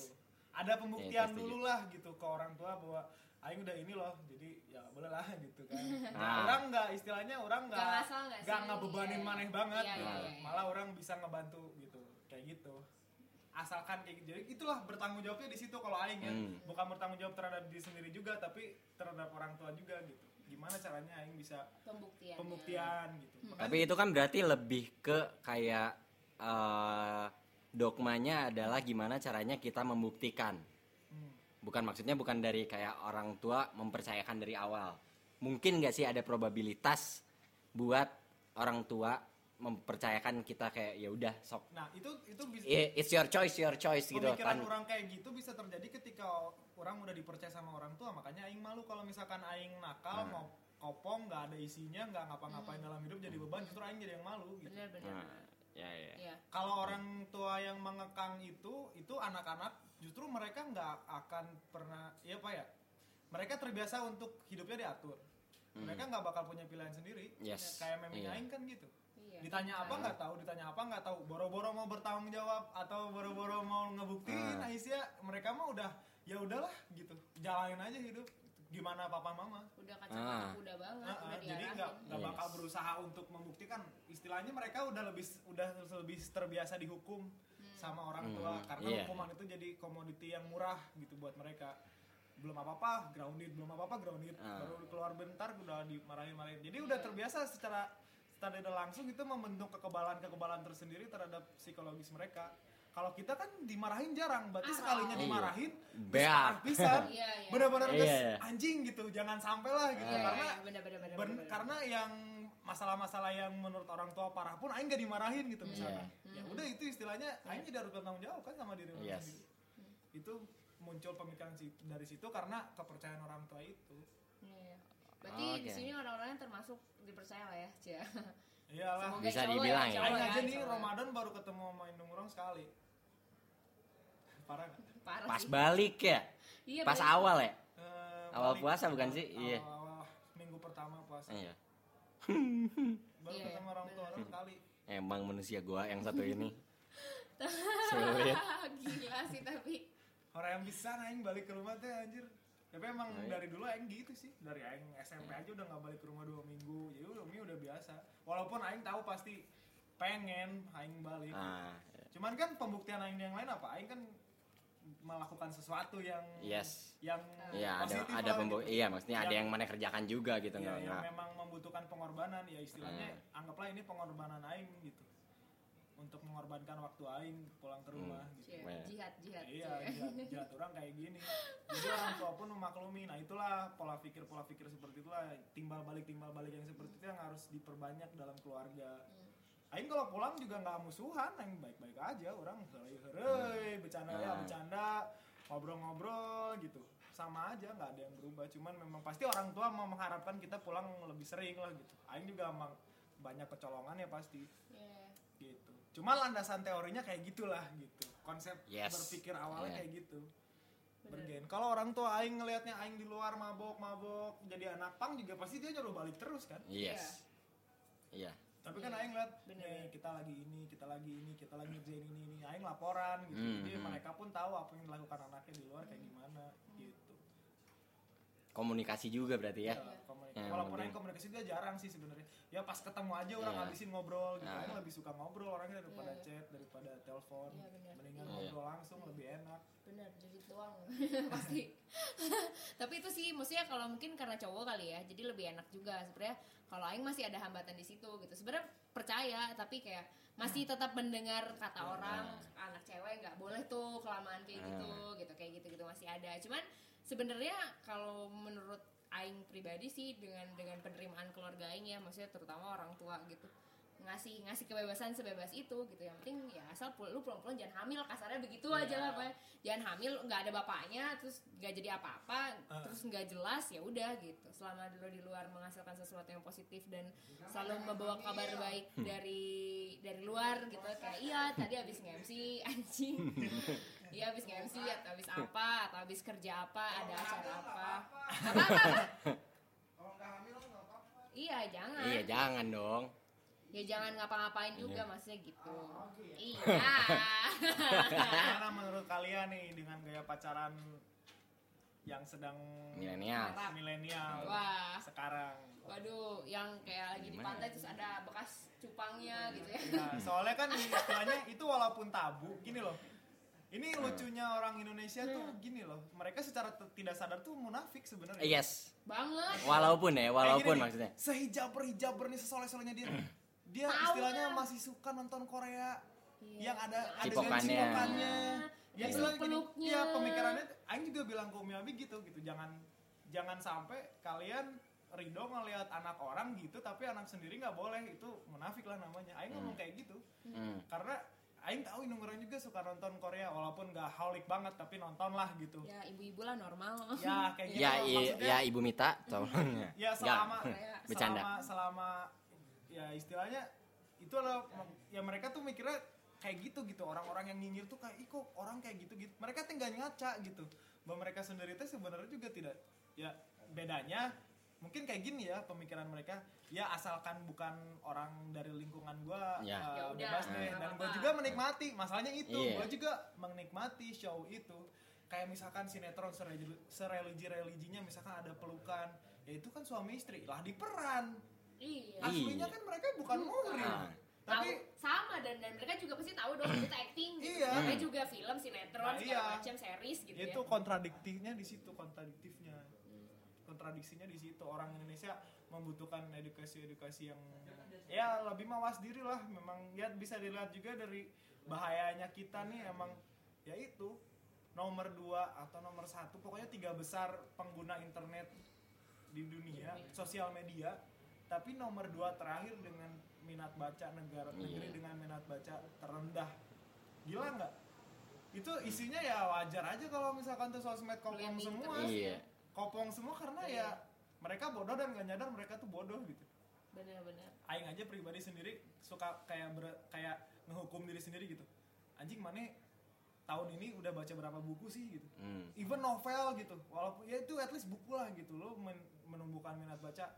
ada pembuktian setuju. dulu lah gitu ke orang tua bahwa aing udah ini loh jadi ya boleh lah gitu kan Ah. orang nggak istilahnya orang Nggak nggak ngebebanin Iya, maneh banget Iya, gitu. iya, iya. malah orang bisa ngebantu gitu kayak gitu asalkan kayak gitu jadi itulah bertanggung jawabnya di situ kalau aing ya Hmm. bukan bertanggung jawab terhadap diri sendiri juga tapi terhadap orang tua juga gitu gimana caranya aing bisa pembuktian pembuktian gitu Makanya- Tapi itu kan berarti lebih ke kayak eh, dogmanya adalah gimana caranya kita membuktikan. Hmm. Bukan maksudnya bukan dari kayak orang tua mempercayakan dari awal. Mungkin nggak sih ada probabilitas buat orang tua mempercayakan kita kayak ya udah sok. Nah itu itu bisa I- it's your choice your choice gitu pemikiran kan. orang kayak gitu bisa terjadi ketika orang udah dipercaya sama orang tua. Makanya aing malu kalau misalkan aing nakal Nah. mau kopong nggak ada isinya nggak ngapa-ngapain dalam hidup jadi beban. Justru aing jadi yang malu gitu. Bener bener Nah, ya ya. Iya. kalau orang tua yang mengekang itu itu anak-anak justru mereka nggak akan pernah ya apa ya? Mereka terbiasa untuk hidupnya diatur. Mereka nggak bakal punya pilihan sendiri. Hmm. Yes. kayak memang Iya. aing kan gitu Iya. ditanya apa nggak tahu ditanya apa nggak tahu boro-boro mau bertanggung jawab atau boro-boro mau ngebuktiin Ah. Aisyah mereka mah udah ya udahlah gitu jalanin aja hidup gimana papa mama udah Ah. kacamata kuda banget Nah, udah ah, jadi diarahin nggak nggak Yes. bakal berusaha untuk membuktikan istilahnya mereka udah lebih udah lebih terbiasa dihukum sama orang tua Hmm, karena iya. hukuman itu jadi komoditi yang murah gitu buat mereka belum apa apa grounded belum apa apa grounded Ah. baru keluar bentar udah dimarahin marahin jadi udah terbiasa secara secara tidak langsung itu membentuk kekebalan kekebalan tersendiri terhadap psikologis mereka kalau kita kan dimarahin jarang berarti Ah, sekalinya iya. dimarahin Beak. pisan Iya, iya. benar-benar anjing gitu jangan sampai lah gitu Iya, karena bener bener bener Ben- bener. karena yang masalah-masalah yang menurut orang tua parah pun aing gak dimarahin gitu misalnya. Ya udah itu istilahnya aing tidak harus bertanggung jawab kan sama diri Yes. sendiri. Itu muncul pemikiran dari situ karena kepercayaan orang tua itu. Iya. Berarti Oke. di sini orang-orangnya termasuk dipercaya lah ya Cia Iyalah. Semoga Bisa dibilang ya. Aing aja nih cowok. Ramadan baru ketemu sama indung orang sekali. Parah gak? parah pas sih balik ya iya, pas balik. awal ya Eh, Awal balik- puasa bukan sih? awal- Iya. Awal minggu pertama puasa. iya Baru Iya, ketemu orang tua orang sekali. emang manusia gua yang satu ini sulit gila sih tapi Orang yang bisa aing balik ke rumah teh anjir. Tapi emang iya. dari dulu aing gitu sih. Dari aing SMP aja udah nggak balik ke rumah dua minggu. Jadi udah udah biasa. Walaupun aing tahu pasti pengen aing balik. ah Cuman kan pembuktian aing yang lain apa? Aing kan melakukan sesuatu yang yes yang Iya ada ada pembu gitu. iya maksudnya ada Yang- yang mana kerjakan juga gitu Iya, nggak yang memang membutuhkan pengorbanan ya istilahnya Hmm. anggaplah ini pengorbanan aing gitu. Untuk mengorbankan waktu aing pulang ke rumah gitu. Cia, Iya. jihad jihad Iya, jahat, jahat orang kayak gini. Jadi orang tua pun memaklumi. Nah itulah pola pikir pola pikir seperti itulah timbal balik timbal balik yang seperti itu yang harus diperbanyak dalam keluarga. Aing kalau pulang juga nggak musuhan, aing baik-baik aja. Orang heureuy heureuy, bercanda ya Nah. bercanda, ngobrol-ngobrol gitu. sama aja nggak ada yang berubah cuman memang pasti orang tua mau mengharapkan kita pulang lebih sering lah gitu Aing juga emang banyak kecolongan ya pasti gitu cuma landasan teorinya kayak gitulah gitu. Konsep Yes. berpikir awalnya Iya. kayak gitu. Bergen. Kalau orang tua aing ngelihatnya aing di luar mabok mabok jadi anak pang juga pasti dia nyuruh balik terus kan? Yes. Iya. Tapi kan Iya, aing lihat bener. nih kita lagi ini kita lagi ini kita lagi ngerjain ini ini. Aing laporan gitu. Hmm, jadi hmm. mereka pun tahu apa yang dilakukan anaknya di luar kayak gimana gitu komunikasi juga berarti ya Ya, komunikasi. Yang walaupun komunikasi juga jarang sih sebenarnya ya pas ketemu aja orang Iya. habisin ngobrol gitu Nah. aing lebih suka ngobrol orangnya daripada Iya. chat daripada telepon Iya, bener. mendingan Iya. ngobrol langsung lebih enak benar jadi doang pasti tapi itu sih maksudnya kalau mungkin karena cowok kali ya jadi lebih enak juga sebenarnya kalau Aing masih ada hambatan di situ gitu sebenarnya percaya tapi kayak masih tetap mendengar kata orang anak cewek nggak boleh tuh kelamaan kayak gitu gitu kayak gitu gitu masih ada cuman sebenarnya kalau menurut Aing pribadi sih dengan dengan penerimaan keluarga Aing ya maksudnya terutama orang tua gitu ngasih ngasih kebebasan sebebas itu gitu. Yang penting ya asal pul- lu pulang-pulang jangan hamil kasarnya begitu aja lah Pak. jangan hamil nggak ada bapaknya terus nggak jadi apa-apa Ah. terus nggak jelas ya udah gitu. Selama dulu di luar menghasilkan sesuatu yang positif dan selalu membawa kabar baik dari dari luar gitu. Kayak iya tadi habis nge-MC anjing. Iya habis nge-MC atau habis apa atau habis kerja apa ada acara apa. apa apa iya jangan. Iya jangan dong ya jangan ngapa-ngapain juga maksudnya gitu. Iya. Gimana menurut kalian nih dengan gaya pacaran yang sedang milenial. Milenial Wah. sekarang? waduh yang kayak lagi di pantai terus ada bekas cupangnya gitu ya. Nah, soalnya kan istilahnya itu walaupun tabu, gini loh. Ini lucunya orang Indonesia tuh gini loh. Mereka secara tidak sadar tuh munafik sebenarnya. yes. Banget. Walaupun ya walaupun maksudnya. Sehijaber hijaber nih sesoleh-solehnya dia. Dia Tahu istilahnya lah. masih suka nonton Korea Iya. yang ada adegan Cipokannya. cipokannya. Ya Peluk- istilahnya peluknya. ya pemikirannya Aing juga bilang ke Umi Abi gitu gitu. Jangan jangan sampai kalian ridho ngelihat anak orang gitu tapi anak sendiri nggak boleh itu munafik lah namanya. Aing ngomong kayak gitu hmm. karena Aing tahu Inung orang juga suka nonton Korea walaupun gak haulik banget tapi nonton lah gitu. ya ibu-ibu lah normal Ya kayak gitu. ya i- Maksudnya, ya ibu Mita tolong ya selama Korea. Bercanda. selama selama ya istilahnya itu adalah ya mereka tuh mikirnya kayak gitu gitu. Orang-orang yang nyinyir tuh kayak ih kok orang kayak gitu gitu? Mereka tinggal ngaca gitu. Bahwa mereka sendiri tuh sebenarnya juga tidak ya bedanya mungkin kayak gini ya pemikiran mereka. Ya asalkan bukan orang dari lingkungan gua Ya. uh, Ya udah, bebas deh. Dan gua juga menikmati. Masalahnya itu Iya. gua juga menikmati show itu. Kayak misalkan sinetron sereligi religinya misalkan ada pelukan ya itu kan suami istri. Lah diperan iya aslinya Iya. kan mereka bukan muhrim Nah. tahu tapi sama dan dan mereka juga pasti tahu dong kita acting gitu. Iya. mereka juga film sinetron Nah, segala iya. macam series gitu itu ya kontradiktifnya di situ kontradiktifnya kontradiksinya di situ orang Indonesia membutuhkan edukasi-edukasi yang ya lebih mawas diri lah memang ya bisa dilihat juga dari bahayanya kita nih emang ya itu nomor dua atau nomor satu pokoknya tiga besar pengguna internet di dunia sosial media tapi nomor dua terakhir dengan minat baca negara negeri Iya. dengan minat baca terendah. Gila nggak? Itu isinya ya wajar aja kalau misalkan tuh sosmed kopong semua. iya. Kopong semua karena Iya. ya mereka bodoh dan gak nyadar mereka tuh bodoh gitu. Bener-bener Aing aja pribadi sendiri suka kayak ber- kayak ngehukum diri sendiri gitu. Anjing mana tahun ini udah baca berapa buku sih gitu? Hmm. even novel gitu. Walaupun ya itu at least buku lah gitu. Lo men- menumbuhkan minat baca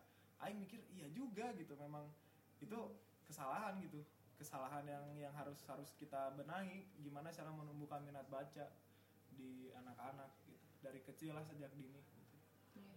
Aing mikir iya juga gitu memang itu kesalahan gitu kesalahan yang yang harus harus kita benahi gimana cara menumbuhkan minat baca di anak-anak gitu dari kecil lah sejak dini gitu. Iya.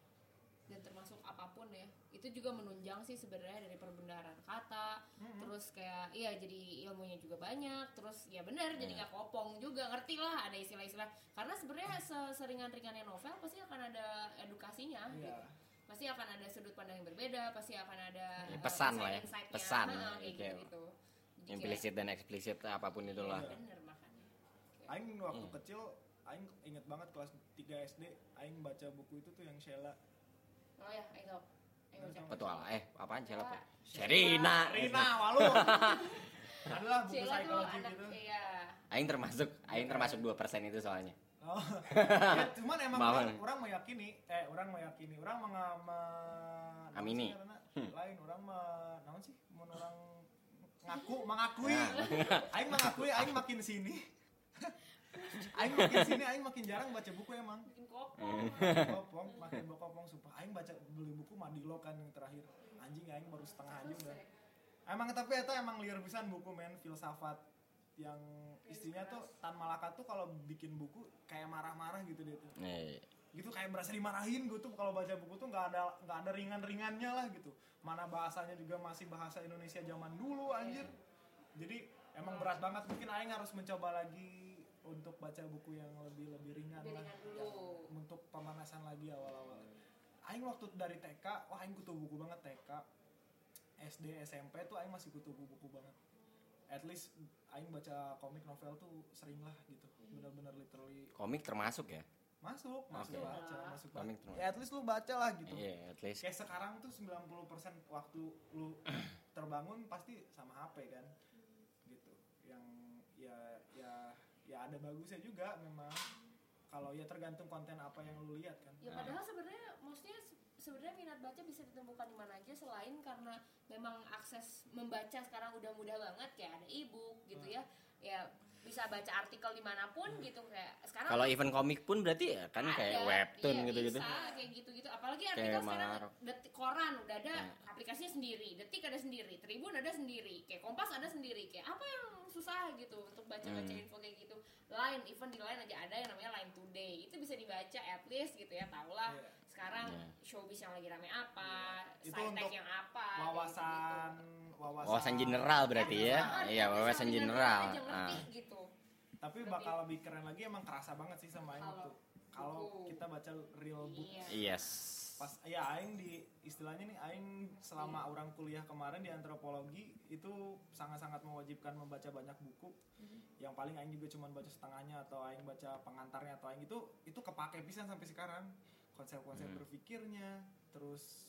dan termasuk apa pun ya itu juga menunjang sih sebenarnya dari perbendaharaan kata Mm-mm. terus kayak iya jadi ilmunya juga banyak terus ya benar jadi Iya. nggak kopong juga ngerti lah ada istilah-istilah karena sebenarnya seseringan-ringannya novel pasti akan ada edukasinya Iya. gitu. Pasti akan ada sudut pandang yang berbeda pasti akan ada Ya, pesan lah ya, pesan, Nah, kayak kayak gitu, Jadi implisit dan eksplisit apa pun itulah. kayak- bener makanya. Aing waktu Hmm. kecil Aing inget banget kelas 3 SD Aing baca buku itu tuh yang Sheila. Oh ya ayo cek petual eh apaan Sheila. Sherina. Rina walu. Adalah buku Sheila tuh psikologi anak gitu. iya. Aing termasuk Aing termasuk 2% itu soalnya Oh, ya, cuman emang Mau. orang, orang meyakini, eh orang meyakini, orang menga- me- Amini. sih karena lain orang me, naon sih, mun orang ngaku, mengakui, Nah. aing mengakui, aing makin sini, aing makin sini, aing makin jarang baca buku emang, bikin kopong. Hmm. makin kopong, makin sumpah, aing baca beli buku Madilo kan yang terakhir, anjing aing baru setengah aja udah, emang tapi itu emang liar pisan buku men. Filsafat yang istrinya tuh Tan Malaka tuh kalau bikin buku kayak marah-marah gitu dia tuh. Eh, gitu kayak berasa dimarahin gitu kalau baca buku tuh nggak ada nggak ada ringan-ringannya lah gitu. Mana bahasanya juga masih bahasa Indonesia zaman dulu anjir. Jadi emang berat banget. Mungkin Aing harus mencoba lagi untuk baca buku yang lebih lebih ringan Lebih lah. ringan dulu. Untuk pemanasan lagi awal-awal. Aing waktu dari TK wah Aing kutu buku banget TK SD SMP tuh Aing masih kutu buku banget at least Aing baca komik novel tuh sering lah gitu bener-bener literally komik termasuk ya? masuk masuk Oke. baca masuk Komik termasuk. ya at least lu baca lah gitu Iya, at least. kayak sekarang tuh 90% waktu lu terbangun pasti sama HP kan gitu yang ya ya ya ada bagusnya juga memang kalau ya tergantung konten apa yang lu lihat kan ya padahal sebenarnya maksudnya sebenarnya minat baca bisa ditemukan di mana aja selain karena memang akses membaca sekarang udah mudah banget kayak ada e-book gitu ya ya bisa baca artikel di mana pun gitu kayak sekarang Kalau event komik pun berarti ya kan kayak ada, webtoon iya, gitu-gitu. bisa, kayak gitu-gitu apalagi Kayak artikel sekarang Marok. detik koran udah ada Nah. aplikasinya sendiri detik ada sendiri tribun ada sendiri kayak kompas ada sendiri kayak apa yang susah gitu untuk baca-baca Hmm. info kayak gitu line even di line aja ada yang namanya line today itu bisa dibaca at least gitu ya tau lah Iya. Sekarang Iya. showbiz yang lagi rame apa Itu side untuk yang apa wawasan gitu-gitu. wawasan Wawasan general berarti ya. Least Iya, wawasan general. aja ngerti Ah. gitu tapi Lebih- bakal lebih keren lagi emang kerasa banget sih sama Aing Kalau waktu kalau kita baca real book iya Yes. pas ya aing di istilahnya nih aing selama orang kuliah kemarin di antropologi itu sangat-sangat mewajibkan membaca banyak buku yang paling aing juga cuma baca setengahnya atau aing baca pengantarnya atau aing itu itu kepake pisan sampai sekarang konsep-konsep Hmm. berpikirnya terus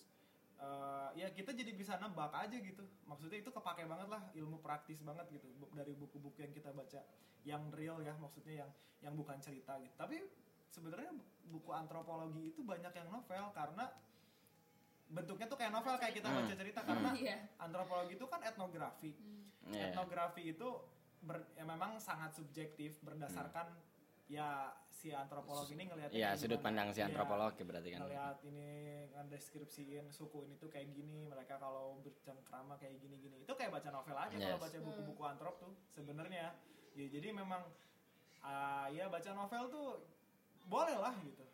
eh, ya kita jadi bisa nebak aja gitu maksudnya itu kepake banget lah ilmu praktis banget gitu dari buku-buku yang kita baca yang real ya maksudnya yang yang bukan cerita gitu tapi sebenarnya buku antropologi itu banyak yang novel karena bentuknya tuh kayak novel kayak kita Hmm. baca cerita karena Iya. antropologi itu kan etnografi Iya. etnografi itu ber- ya memang sangat subjektif berdasarkan ya si antropolog ini ngelihat Iya, sudut pandang si antropolog ya berarti kan. ngelihat ini ngedeskripsiin suku ini tuh kayak gini mereka kalau bercengkrama kayak gini gini itu kayak baca novel aja kalau Yes. baca buku-buku antrop tuh sebenarnya ya jadi memang ah, ya baca novel tuh boleh lah gitu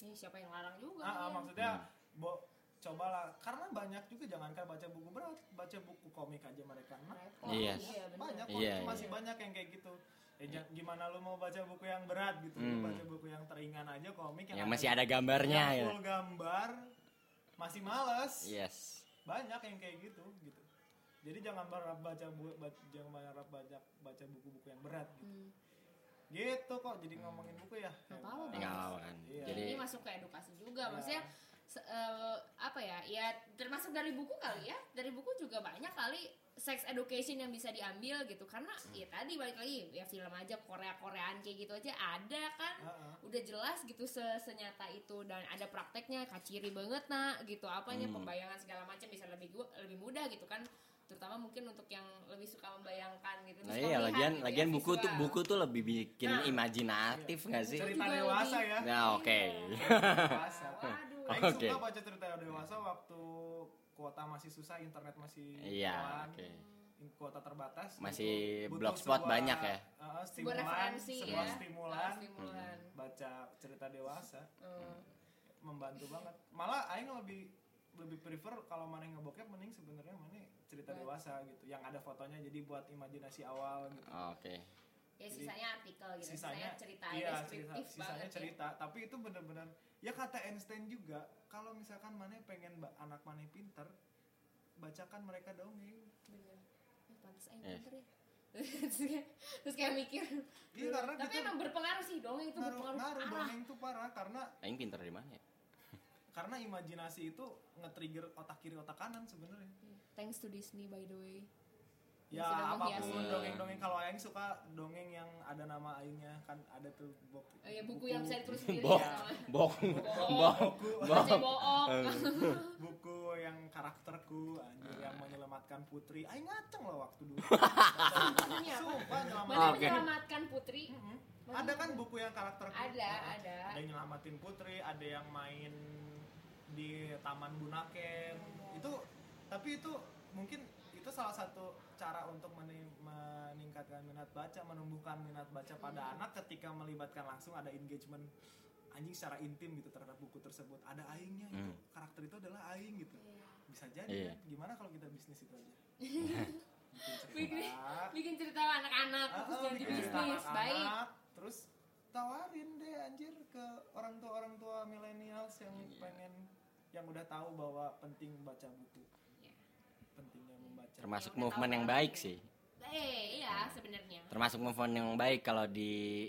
Ya, siapa yang larang juga Ah, ah, ya. maksudnya Hmm. bo cobalah karena banyak juga jangankan baca buku berat baca buku komik aja mereka. Iya. Iya, bener. banyak Iya, masih iya. banyak yang kayak gitu ya, gimana lu mau baca buku yang berat gitu lu Hmm. baca buku yang teringan aja komik Yang masih ada gambarnya yang ya. full gambar masih males Yes. banyak yang kayak gitu gitu jadi jangan berharap baca bu, jangan berharap baca baca buku-buku yang berat gitu. Hmm. gitu kok jadi ngomongin buku ya Nggak apa-apa, kan. Iya. Jadi ini masuk ke edukasi juga Ya. maksudnya se- eh, apa ya ya termasuk dari buku kali ya dari buku juga banyak kali sex education yang bisa diambil gitu karena ya tadi balik lagi ya film aja Korea Koreaan kayak gitu aja ada kan Heeh. udah jelas gitu se- senyata itu dan ada prakteknya kaciri banget nak gitu apanya Hmm. pembayangan segala macam bisa lebih lebih mudah gitu kan terutama mungkin untuk yang lebih suka membayangkan gitu Nah iya, lagian gitu lagian ya, buku tuh buku tuh lebih bikin Nah. imajinatif nggak sih? cerita dewasa ya Nah oke. dewasa waduh Aing Oke. suka baca cerita dewasa waktu kuota masih susah internet masih Iya, oke. kuota terbatas Masih blogspot banyak ya? uh, sebuah stimulan referensi sebuah ya stimulan stimulan baca cerita dewasa Hmm. membantu banget malah aing lebih lebih prefer kalau mana yang ngebokep mending sebenarnya mana cerita Baik. dewasa gitu yang ada fotonya jadi buat imajinasi awal gitu Oke. Ya Jadi, sisanya artikel gitu sisanya cerita iya cerita, deskriptif sisanya banget ya. cerita tapi itu bener-bener ya kata Einstein juga kalau misalkan mana pengen anak mana pinter bacakan mereka dongeng Bener. Ya, pantes aja Eh. pinter ya. terus, kayak, mikir. Iya, karena Tapi kita- emang berpengaruh sih dong itu ngaruh berpengaruh ngaruh parah. dongeng tuh parah karena Aing pinter di mana ya? karena imajinasi itu nge-trigger otak kiri otak kanan sebenarnya Thanks to Disney by the way. Ya apa pun. dongeng-dongeng kalau aing suka dongeng yang ada nama aingnya kan ada tuh bok Oh, ya, buku yang bisa ditulis sendiri. Bok, ya. bok, bok, bok. Aceh bohong. buku yang karakterku anjir yang menyelamatkan putri. Aing ngaceng loh waktu dulu. Sumpah nyelamatin Mana Oke. menyelamatkan putri? Mm-mm. ada kan buku yang karakterku? Ada, ada. ada yang nyelamatin putri ada yang main di taman bunaken. Itu tapi itu mungkin itu salah satu cara untuk meni- meningkatkan minat baca menumbuhkan minat baca pada anak ketika melibatkan langsung ada engagement anjing secara intim gitu terhadap buku tersebut ada aingnya itu Hmm. karakter itu adalah aing gitu bisa jadi Iya. kan gimana kalau kita bisnis itu aja bikin cerita bikin cerita anak-anak Ah, terus ah, jadi bikin cerita bisnis baik. terus tawarin deh anjir ke orang tua orang tua millennials yang Iya. pengen yang udah tahu bahwa penting baca buku. Pentingnya membaca Termasuk Yang movement tahu yang baik sih. Eh, iya sebenarnya. Termasuk movement yang baik kalau di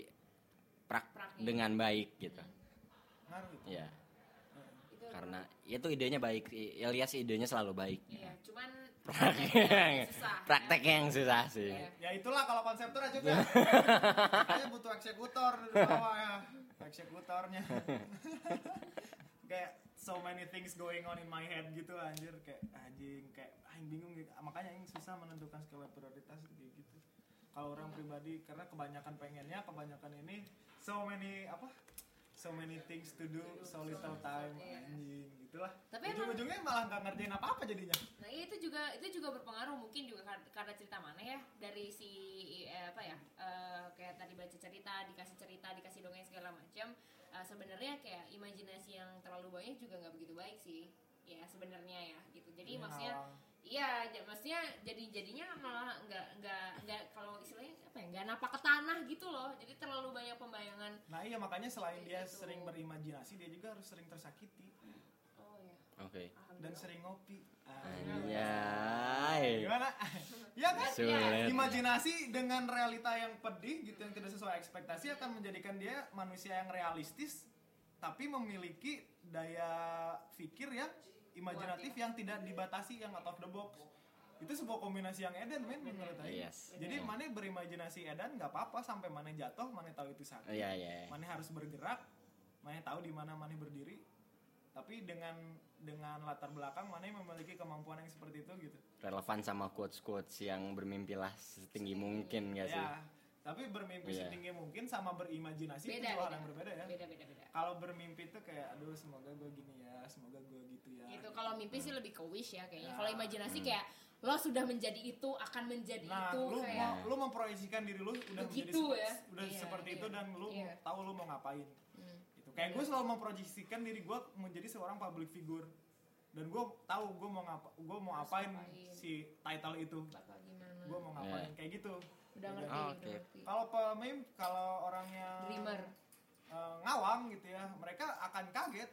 prak Praknya. dengan baik gitu. ngaruh itu Ya, Itu karena itu idenya baik. I- Ilyas idenya selalu baik. Iya, cuman Prakteknya susah. prakteknya yang susah sih. Iya. ya itulah kalau konseptor aja makanya butuh eksekutor di bawah ya eksekutornya kayak so many things going on in my head gitu anjir kayak anjing kayak aing bingung gitu. makanya aing susah menentukan skala prioritas kayak gitu. Kalau orang pribadi karena kebanyakan pengennya kebanyakan ini so many apa? So many things to do so little time anjing gitulah. Tapi ujung-ujungnya malah nggak ngerjain apa-apa jadinya. Nah iya, itu juga itu juga berpengaruh mungkin juga kar- karena cerita mana ya dari si eh, apa ya eh, kayak tadi baca cerita dikasih cerita dikasih dongeng segala macam eh, sebenarnya kayak imajinasi yang terlalu banyak juga nggak begitu baik sih. Ya sebenarnya ya gitu. Jadi Ini maksudnya. Iya j- maksudnya jadi jadinya malah nggak nggak nggak kalau istilahnya apa ya nggak napak ke tanah gitu loh jadi terlalu banyak pembayangan nah iya makanya selain dia gitu. sering berimajinasi dia juga harus sering tersakiti oh ya Oke. dan alhamdulillah sering ngopi Anjay. gimana ya kan Sulit. imajinasi dengan realita yang pedih gitu yang tidak sesuai ekspektasi akan menjadikan dia manusia yang realistis tapi memiliki daya pikir yang imajinatif yang tidak dibatasi yang out of the box. Itu sebuah kombinasi yang edan men menurut saya. Yes. jadi mana berimajinasi edan nggak apa-apa sampai mana jatuh mana tahu itu sakit. Iya, iya. mana harus bergerak mana tahu di mana mana berdiri. Tapi dengan dengan latar belakang mana yang memiliki kemampuan yang seperti itu gitu. Relevan sama quotes-quotes yang bermimpilah setinggi mungkin gak sih? ya tapi bermimpi Iya. setinggi mungkin sama berimajinasi itu beda dua hal yang berbeda ya beda beda beda kalau bermimpi itu kayak aduh semoga gue gini ya semoga gue gitu ya gitu kalau mimpi sih lebih ke wish ya kayaknya Ya. kalau imajinasi kayak lo sudah menjadi itu akan menjadi nah itu lu kayak mau lu memproyeksikan diri lu udah menjadi Begitu ya. udah Iya, seperti iya. itu dan lu Iya. tahu lu mau ngapain Hmm. gitu kayak gue selalu memproyeksikan diri gue menjadi seorang public figure dan gue tahu gue mau ngapa gue mau Harus apain ngapain. si title itu gue mau ngapain Iya. kayak gitu udah Beda. ngerti Oh, udah ngerti. Kalau pemim kalau orang yang dreamer. eh, ngawang gitu ya mereka akan kaget.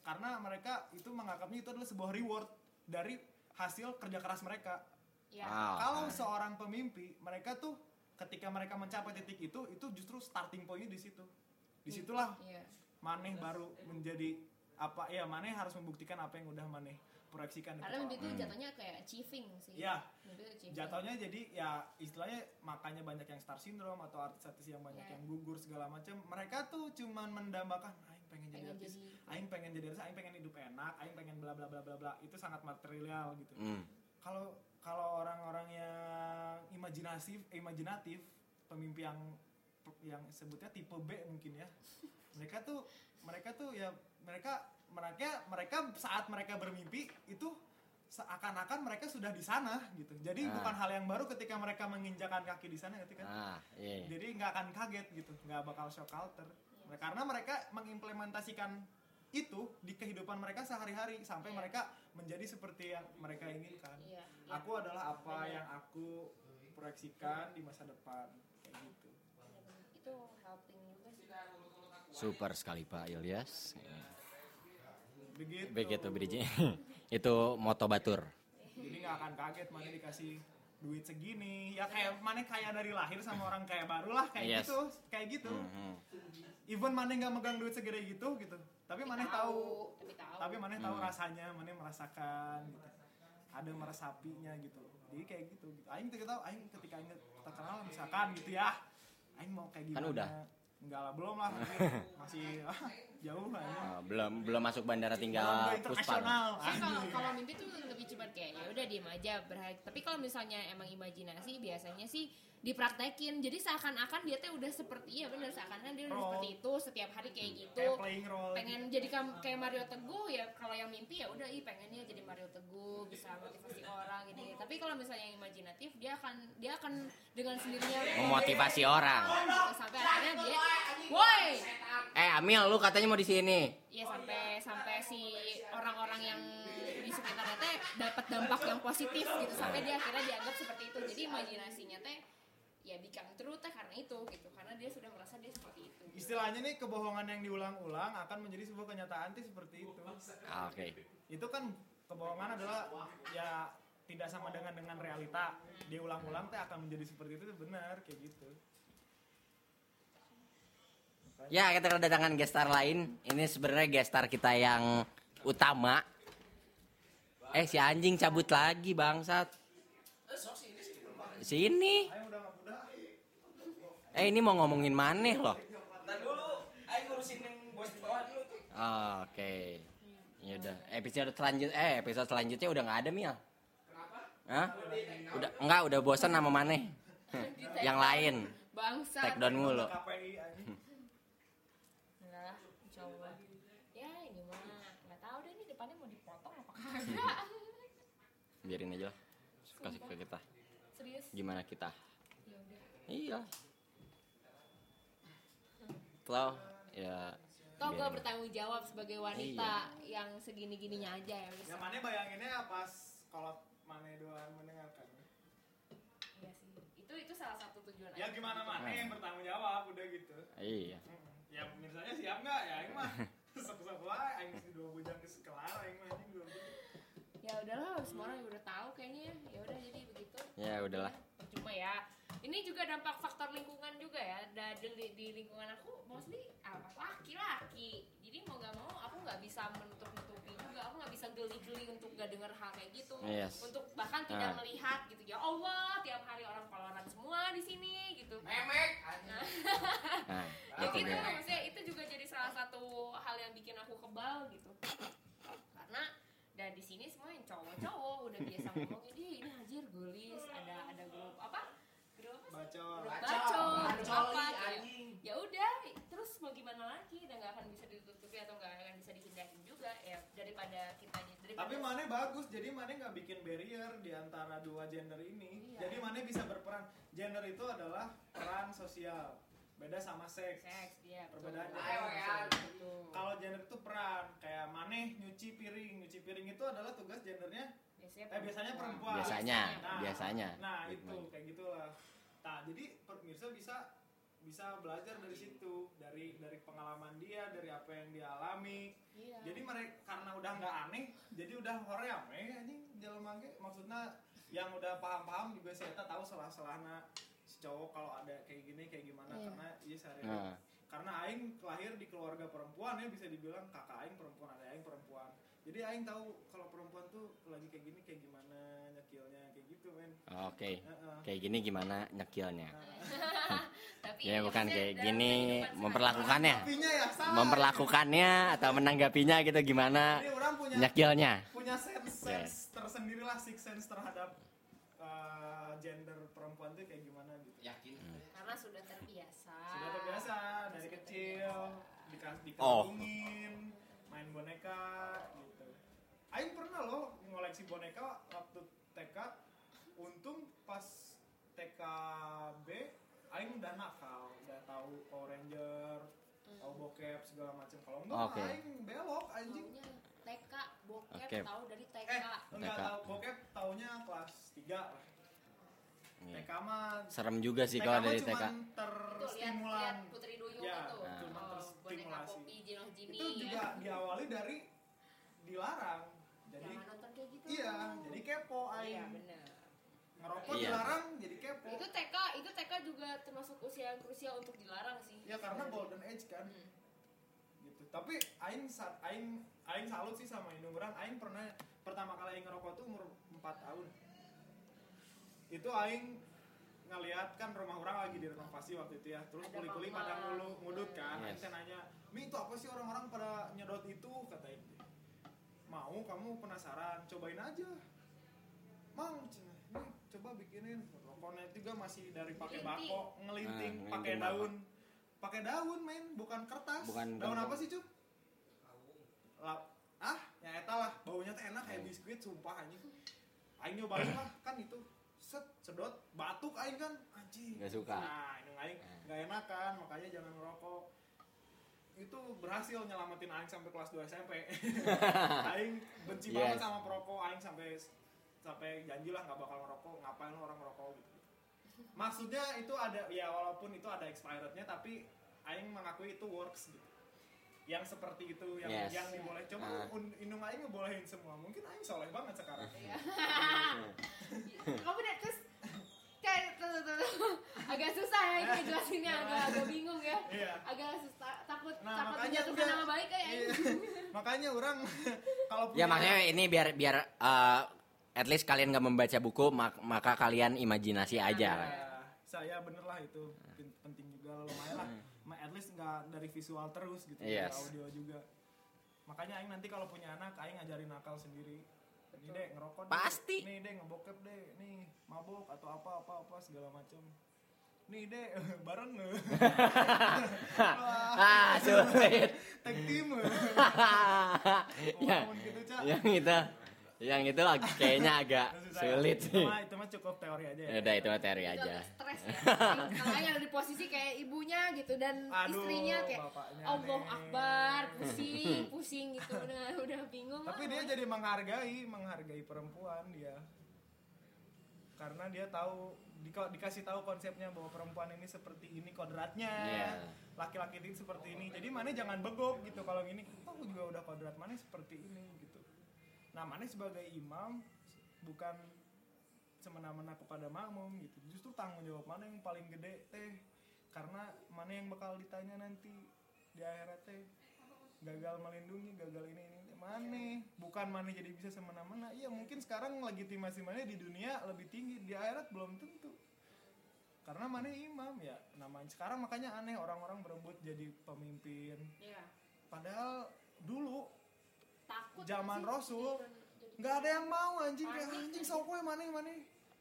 Karena mereka itu menganggapnya itu adalah sebuah reward dari hasil kerja keras mereka. Ya Wow. kalau seorang pemimpi mereka tuh ketika mereka mencapai titik itu itu justru starting pointnya di situ. Di situlah Iya. maneh baru menjadi apa ya maneh harus membuktikan apa yang udah maneh proyeksikan karena mimpi itu Hmm. jatuhnya kayak achieving sih Ya. achieving jatuhnya jadi ya istilahnya makanya banyak yang star syndrome atau artis-artis yang banyak Ya. yang gugur segala macam mereka tuh cuman mendambakan aing pengen jadi pengen artis jadi aing pengen jadi artis aing pengen hidup enak aing pengen bla bla bla bla bla itu sangat material gitu Hmm. kalau kalau orang-orang yang imajinatif imajinatif pemimpi yang yang sebutnya tipe B mungkin ya mereka tuh mereka tuh ya mereka mereka mereka saat mereka bermimpi itu seakan-akan mereka sudah di sana gitu jadi Ah. bukan hal yang baru ketika mereka menginjakan kaki di sana ketika Ah, iya. jadi nggak akan kaget gitu nggak bakal shock culture karena mereka mengimplementasikan itu di kehidupan mereka sehari-hari sampai Iya. mereka menjadi seperti yang mereka inginkan iya iya. aku adalah apa yang aku proyeksikan di masa depan kayak gitu itu helping juga sih Super sekali Pak Ilyas. Begitu Begitu Briji. Itu moto Batur. jadi nggak akan kaget mana dikasih duit segini ya kayak mana kaya dari lahir sama orang kaya baru lah kayak Yes. gitu kayak gitu Mhm. even mana nggak megang duit segede gitu gitu tapi mana tahu tapi mana tahu Hmm. rasanya mana merasakan gitu ada meresapinya gitu jadi kayak gitu gitu aing tahu aing ketika aing terkenal misalkan gitu ya aing mau kayak gimana Kan udah. enggak lah belum lah masih jauh lah Oh, belum belum masuk bandara tinggal puspa kalau kalau mimpi tuh lebih cepat kayak ya udah diem aja berharap. Tapi kalau misalnya emang imajinasi biasanya sih dipraktekin. Jadi seakan-akan dia tuh udah seperti iya bener seakan-akan dia udah Role. seperti itu setiap hari kayak gitu. kayak pengen jadi kam- kayak Mario Teguh ya kalau yang mimpi ya udah ih pengennya jadi Mario Teguh bisa motivasi orang gini tapi kalau misalnya yang imajinatif dia akan dia akan dengan sendirinya memotivasi orang sampai akhirnya dia woi eh Amil lu katanya mau di sini? Ya sampai sampai si orang-orang yang di sekitarnya teh dapat dampak yang positif gitu. Sampai dia akhirnya dianggap seperti itu. Jadi imajinasinya teh ya become true teh karena itu gitu. Karena dia sudah merasa dia seperti itu. Istilahnya nih kebohongan yang diulang-ulang akan menjadi sebuah kenyataan tuh seperti itu. Ah, oke. Itu kan kebohongan adalah ya tidak sama dengan dengan realita. Diulang-ulang teh akan menjadi seperti itu benar kayak gitu ya kita kedatangan gestar lain. Ini sebenarnya gestar kita yang utama. Eh si anjing cabut lagi bangsat. Sini. Eh ini mau ngomongin maneh loh. Oh, oke. Ya udah. Episode selanjut eh episode selanjutnya udah nggak ada Mil. Hah? udah enggak udah bosan sama maneh yang lain. bangsa take down mulu. KPI anjing. Enggak lah, insya Allah. Ya ini mah nggak tahu deh ini depannya mau dipotong apa kagak. biarin aja lah kasih ke kita Serius? gimana kita Ya udah. iya Lo ya Toh gue bertanggung jawab sebagai wanita yang segini-gininya aja ya bisa. yang mana bayanginnya pas kalau mana doang mendengarkan Iya sih. Itu itu salah satu tujuan. ya aja. gimana mana yang bertanggung jawab udah gitu iya ya misalnya siap nggak ya aing mah sok-sok wae aing si dua bujang ke sekelar aing mah anjing dua bujang Ya udahlah, semua orang udah tahu kayaknya. Ya udah jadi begitu. ya udahlah Cuma ya, ini juga dampak faktor lingkungan juga ya. Da, di, di lingkungan aku mostly apa laki-laki. Jadi mau nggak mau aku nggak bisa menutup-nutupi juga. Aku nggak bisa geli-geli untuk gak denger hal kayak gitu. Yes. Untuk bahkan tidak Ah. melihat gitu. Ya Allah, tiap hari orang koloran semua di sini gitu. Memek, anjing. nah Ya itu gitu, maksudnya itu juga jadi salah satu hal yang bikin aku kebal gitu. Dan di sini semua yang cowok-cowok udah biasa ngomongin "Ih, ini anjir gulis, ada ada grup apa? Grup apa sih? Grup apa ya. anjing. Ya udah, terus mau gimana lagi? Udah nggak akan bisa ditutupi atau nggak akan bisa dihindarin juga ya daripada kita daripada tapi mana bagus jadi mana nggak bikin barrier di antara dua gender ini Iya. jadi mana bisa berperan gender itu adalah peran sosial beda sama seks seks ya betul. Perbedaannya. Ayo ya. Betul. kalau gender itu peran kayak maneh nyuci piring nyuci piring itu adalah tugas gendernya biasanya eh biasanya perempuan biasanya Nah, biasanya nah itu kayak gitulah nah jadi pemirsa bisa bisa belajar dari situ dari dari pengalaman dia dari apa yang dia alami Iya. jadi mereka karena udah nggak aneh jadi udah hoream anjing jalan mangke maksudnya yang udah paham-paham juga saya tahu salah-salahnya si cowok kalau ada kayak gini kayak gimana? Iya. karena iya sehari nah. Karena aing lahir di keluarga perempuan ya bisa dibilang kakak aing perempuan ada aing perempuan. Jadi aing tahu kalau perempuan tuh lagi kayak gini kayak gimana nyekilnya kayak gitu men. Oke. Heeh. kayak gini gimana nyekilnya? Tapi ya bukan kayak gini memperlakukannya. Ya memperlakukannya atau menanggapinya gitu gimana punya nyekilnya? punya sense sense tersendiri lah six sense terhadap uh, gender perempuan tuh kayak gimana. Karena sudah terbiasa sudah terbiasa dari Sudah kecil terbiasa. dikas Oh. dikalungin main boneka gitu Aing pernah loh ngoleksi boneka waktu TK untung pas TKB Aing udah nakal udah tahu Power Ranger tahu bokep segala macam kalau enggak Oke. Aing belok anjing Taunya TK bokep Oke. tahu dari TK eh enggak TK. tahu bokep taunya kelas 3 lah. TK mah serem juga sih TK kalau dari TK terstimulan. lihat Putri Duyung Ya, itu. Nah. cuma oh, boneka terstimulasi. Poppy Jinos Jimmy itu juga ya. diawali dari dilarang. Jadi jangan nonton kayak gitu. iya jadi kepo iya aing. benar ngerokok Iya. dilarang jadi kepo. Itu TK itu TK juga termasuk usia yang krusial untuk dilarang sih. Ya karena golden age kan. Hmm. gitu. Tapi aing aing aing salut sih sama indung aing pernah pertama kali aing ngerokok tuh umur 4 tahun itu aing ngeliat kan rumah orang lagi direnovasi waktu itu ya. Terus Ada kuli-kuli pada ngulu ngudut kan. Yes. aing nanya mi itu apa sih orang-orang pada nyedot itu? Kata aing mau kamu penasaran cobain aja. Mang cenah, nih coba bikinin. Rokoknya juga masih dari pakai bako ngelinting Ah, pakai daun. pakai daun men bukan kertas. Bukan daun apa sih cup? Lap. ah ya eta lah. Baunya tuh enak kayak biskuit sumpah anjing. Aing nyobain lah kan itu set sedot batuk aing kan anjing Nggak suka. nah ini aing nggak enak kan makanya jangan ngerokok itu berhasil nyelamatin aing sampai kelas 2 SMP aing benci Yes. banget sama perokok aing sampai sampai janji lah nggak bakal ngerokok ngapain lo orang ngerokok gitu maksudnya itu ada ya walaupun itu ada expirednya tapi aing mengakui itu works gitu yang seperti itu yang Yes. yang diboleh coba Ah. un- indung aing ngebolehin semua mungkin aing soleh banget sekarang Iya. Kamu udah terus kayak tuh, tuh, tuh, agak susah ya ini jelasinnya agak agak bingung ya. Iya. Agak susah takut Nah, takut makanya menjatuhkan nama baik kayak Iya. makanya orang kalau punya Ya makanya ini biar biar eh, at least kalian nggak membaca buku mak- maka kalian imajinasi aja. Ya, saya bener lah itu Pen- penting juga lumayan lah. Ma- at least nggak dari visual terus gitu dari Yes. audio juga. Makanya aing nanti kalau punya anak aing ngajarin nakal sendiri ini deh ngerokok deh. Pasti. nih deh ngebokep deh. Nih mabok atau apa apa apa segala macam nih deh bareng Wah, ah sulit. tag team ya, gitu yang itu yang itu ag- kayaknya agak sulit itu sih. mah, itu mah cukup teori aja ya Ya udah itu mah teori itu aja. stres ya kalau yang di posisi kayak ibunya gitu dan Aduh, istrinya kayak Allah aneh. Akbar pusing pusing gitu udah udah bingung tapi lah. dia jadi menghargai menghargai perempuan dia karena dia tahu di, dikasih tahu konsepnya bahwa perempuan ini seperti ini kodratnya Iya. laki-laki itu seperti ini jadi mana jangan begok gitu kalau gini "Oh, aku juga udah kodrat mana seperti ini gitu nah mana sebagai imam bukan semena-mena kepada makmum gitu. Justru tanggung jawab mana yang paling gede teh? Karena mana yang bakal ditanya nanti di akhirat teh? Gagal melindungi gagal ini ini ini. mana? Bukan mana jadi bisa semena-mena. Iya mungkin sekarang legitimasi mana di dunia lebih tinggi. Di akhirat belum tentu. Karena mana imam ya. Namanya sekarang makanya aneh orang-orang berebut jadi pemimpin. Iya. padahal dulu takut Zaman sih? Rasul, nggak ada yang mau anjing. Kayak anjing anjing. sok we mana mana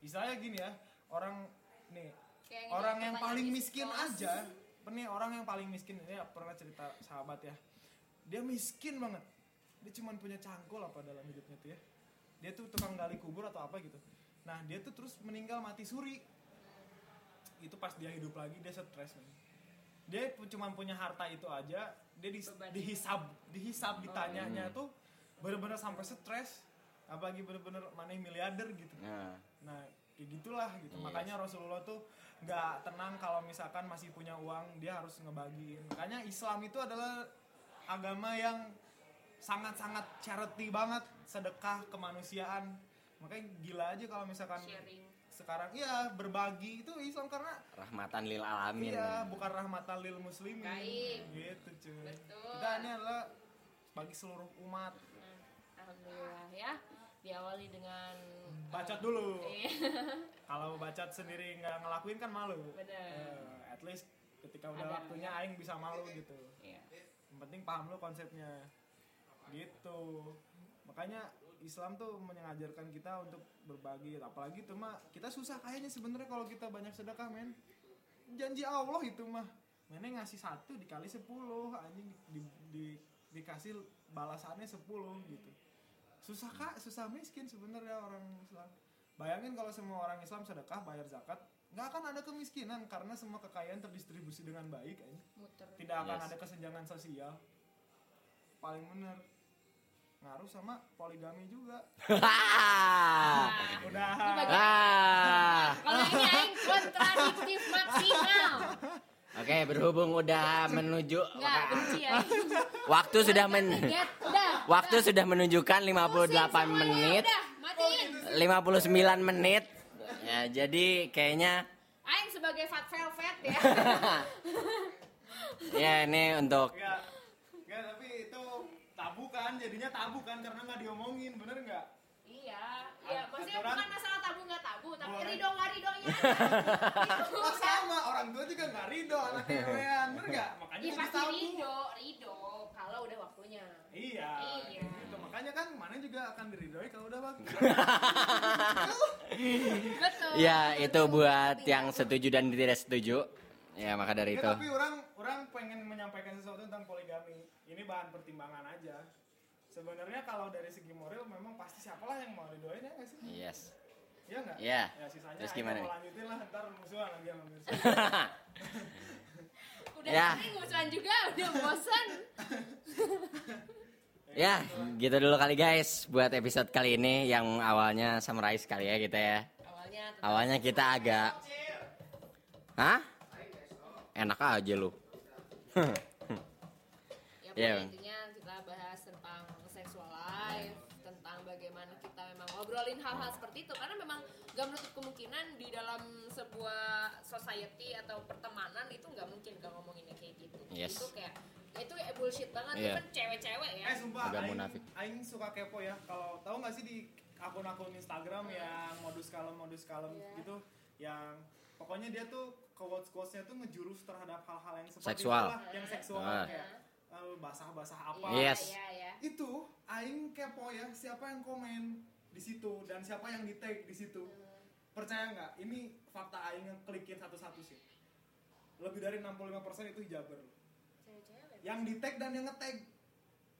istilahnya gini ya orang nih kayak orang yang paling miskin kelas. aja nih orang yang paling miskin ini ya pernah cerita sahabat ya. Dia miskin banget. Dia cuma punya cangkul apa dalam hidupnya tuh ya. Dia tuh tukang gali kubur atau apa gitu. Nah dia tuh terus meninggal mati suri. Itu pas dia hidup lagi dia stres nih dia cuma punya harta itu aja dia di, dihisab dihisab ditanyanya Hmm. tuh bener-bener sampai stres apalagi bener-bener mana miliarder gitu Nah, Nah, kayak gitulah gitu. Yes. Makanya Rasulullah tuh nggak tenang kalau misalkan masih punya uang, dia harus ngebagiin. Makanya Islam itu adalah agama yang sangat-sangat charity banget, sedekah kemanusiaan. Makanya gila aja kalau misalkan sharing sekarang iya berbagi itu Islam karena rahmatan lil alamin. iya bukan rahmatan lil muslimin. Gitu cuy. Betul. Kita ini adalah bagi seluruh umat. Nah, alhamdulillah ya diawali dengan Bacot dulu. Iya. Kalau bacot sendiri nggak ngelakuin kan malu. Bener. Eh, at least ketika udah Ada. waktunya aing bisa malu gitu. Iya. Yang penting paham lu konsepnya. Gitu. Makanya Islam tuh mengajarkan kita untuk berbagi. Apalagi itu mah kita susah kayaknya sebenarnya kalau kita banyak sedekah, men. Janji Allah itu mah. Mana ngasih satu dikali sepuluh anjing di, di, di- dikasih balasannya sepuluh gitu. Susah kak, susah miskin sebenarnya orang Islam. Bayangin kalau semua orang Islam sedekah bayar zakat, nggak akan ada kemiskinan karena semua kekayaan terdistribusi dengan baik. anjing muter tidak akan Yes. ada kesenjangan sosial paling bener ngaruh sama poligami juga. Udah. Ah. kalau ini aing kontradiktif maksimal. Oke, berhubung udah menuju nggak benci ya waktu sudah men udah waktu sudah menunjukkan 58 Pusing semuanya, menit, udah matiin. 59 menit. Ya, jadi kayaknya aing sebagai fat velvet ya. Ya ini untuk itu tabu kan jadinya tabu kan karena nggak diomongin bener nggak iya Ya, maksudnya aturan bukan masalah tabu nggak tabu, tapi Boleh. ridho nggak ridhonya. Gitu. Oh, sama orang tua juga nggak ridho anak ewean bener nggak makanya Iya pasti tabu. ridho, ridho kalau udah waktunya. iya Iya. itu makanya kan mana juga akan diridhoi kalau udah waktu Betul. Ya, itu buat yang setuju dan tidak setuju. Ya, maka dari Ya, itu. tapi orang orang pengen menyampaikan sesuatu tentang poligami ini bahan pertimbangan aja sebenarnya kalau dari segi moral memang pasti siapalah yang mau didoain ya nggak sih Yes. Iya nggak? Iya. Ya sisanya Terus gimana mau lanjutin lah ntar musuhan lagi sama Mirsa. Udah Ya. sering musuhan juga, udah bosan. Ya, gitu dulu kali guys buat episode kali ini yang awalnya samurai sekali ya kita ya. Awalnya Awalnya kita agak Hah? Enak aja lu. ya Iya, pokoknya Bang. intinya kita bahas tentang sexual life tentang bagaimana kita memang ngobrolin hal-hal seperti itu karena memang gak menutup kemungkinan di dalam sebuah society atau pertemanan itu nggak mungkin gak ngomonginnya kayak gitu Yes. itu kayak itu ya bullshit banget Iya. kan cewek-cewek ya Eh sumpah, Agak aing, munafik. aing suka kepo ya. Kalau tahu nggak sih di akun-akun Instagram yang modus kalem modus kalem Iya. gitu, yang pokoknya dia tuh quotes quotesnya tuh ngejurus terhadap hal-hal yang seperti Seksual. itulah, yang seksual Ah. kayak eh, basah-basah apa. Iya, Yes. iya, iya. Itu aing kepo ya siapa yang komen di situ dan siapa yang di tag di situ. Percaya nggak? Ini fakta aing yang klikin satu-satu sih. Lebih dari 65% itu hijaber Cewek-cewek. yang di tag dan yang nge-tag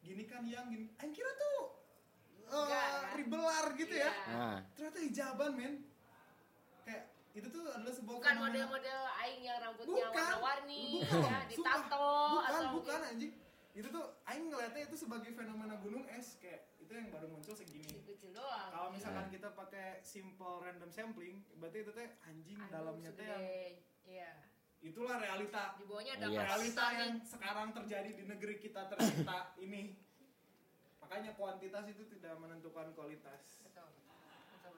gini kan yang gini Aing kira tuh uh, Enggak, ya. ribelar gitu ya Iya. Nah, ternyata hijaban men itu tuh adalah sebuah bukan model-model aing yang rambutnya warna-warni ya ditato bukan atau bukan gitu. anjing. Itu tuh Aing ngeliatnya itu sebagai fenomena gunung es kayak itu yang baru muncul segini. Kalau misalkan Iya. kita pakai simple random sampling berarti itu teh anjing Aduh, dalamnya teh yang iya. Itulah realita. Di bawahnya ada Yes. realita yang sekarang terjadi di negeri kita tercinta ini. Makanya kuantitas itu tidak menentukan kualitas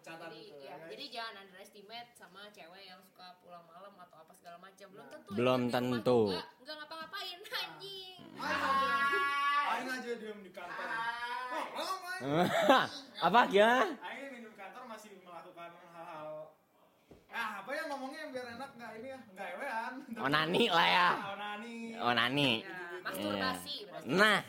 Betul. Betul. Catat jadi, itu, ya, ya, guys. jadi jangan underestimate sama cewek yang suka pulang malam atau apa segala macam. Belum Nah. tentu. Belum ya, tentu. Nggak ngapa-ngapain anjing. Aing aja, Aing aja diem di kantor. Oh, oh, apa gimana? Aing minum kantor masih melakukan hal-hal ah apa ya ngomongnya yang biar enak nggak ini ya nggak ewean Onani lah ya. Onani Onani. Ya, masturbasi berarti. Nah.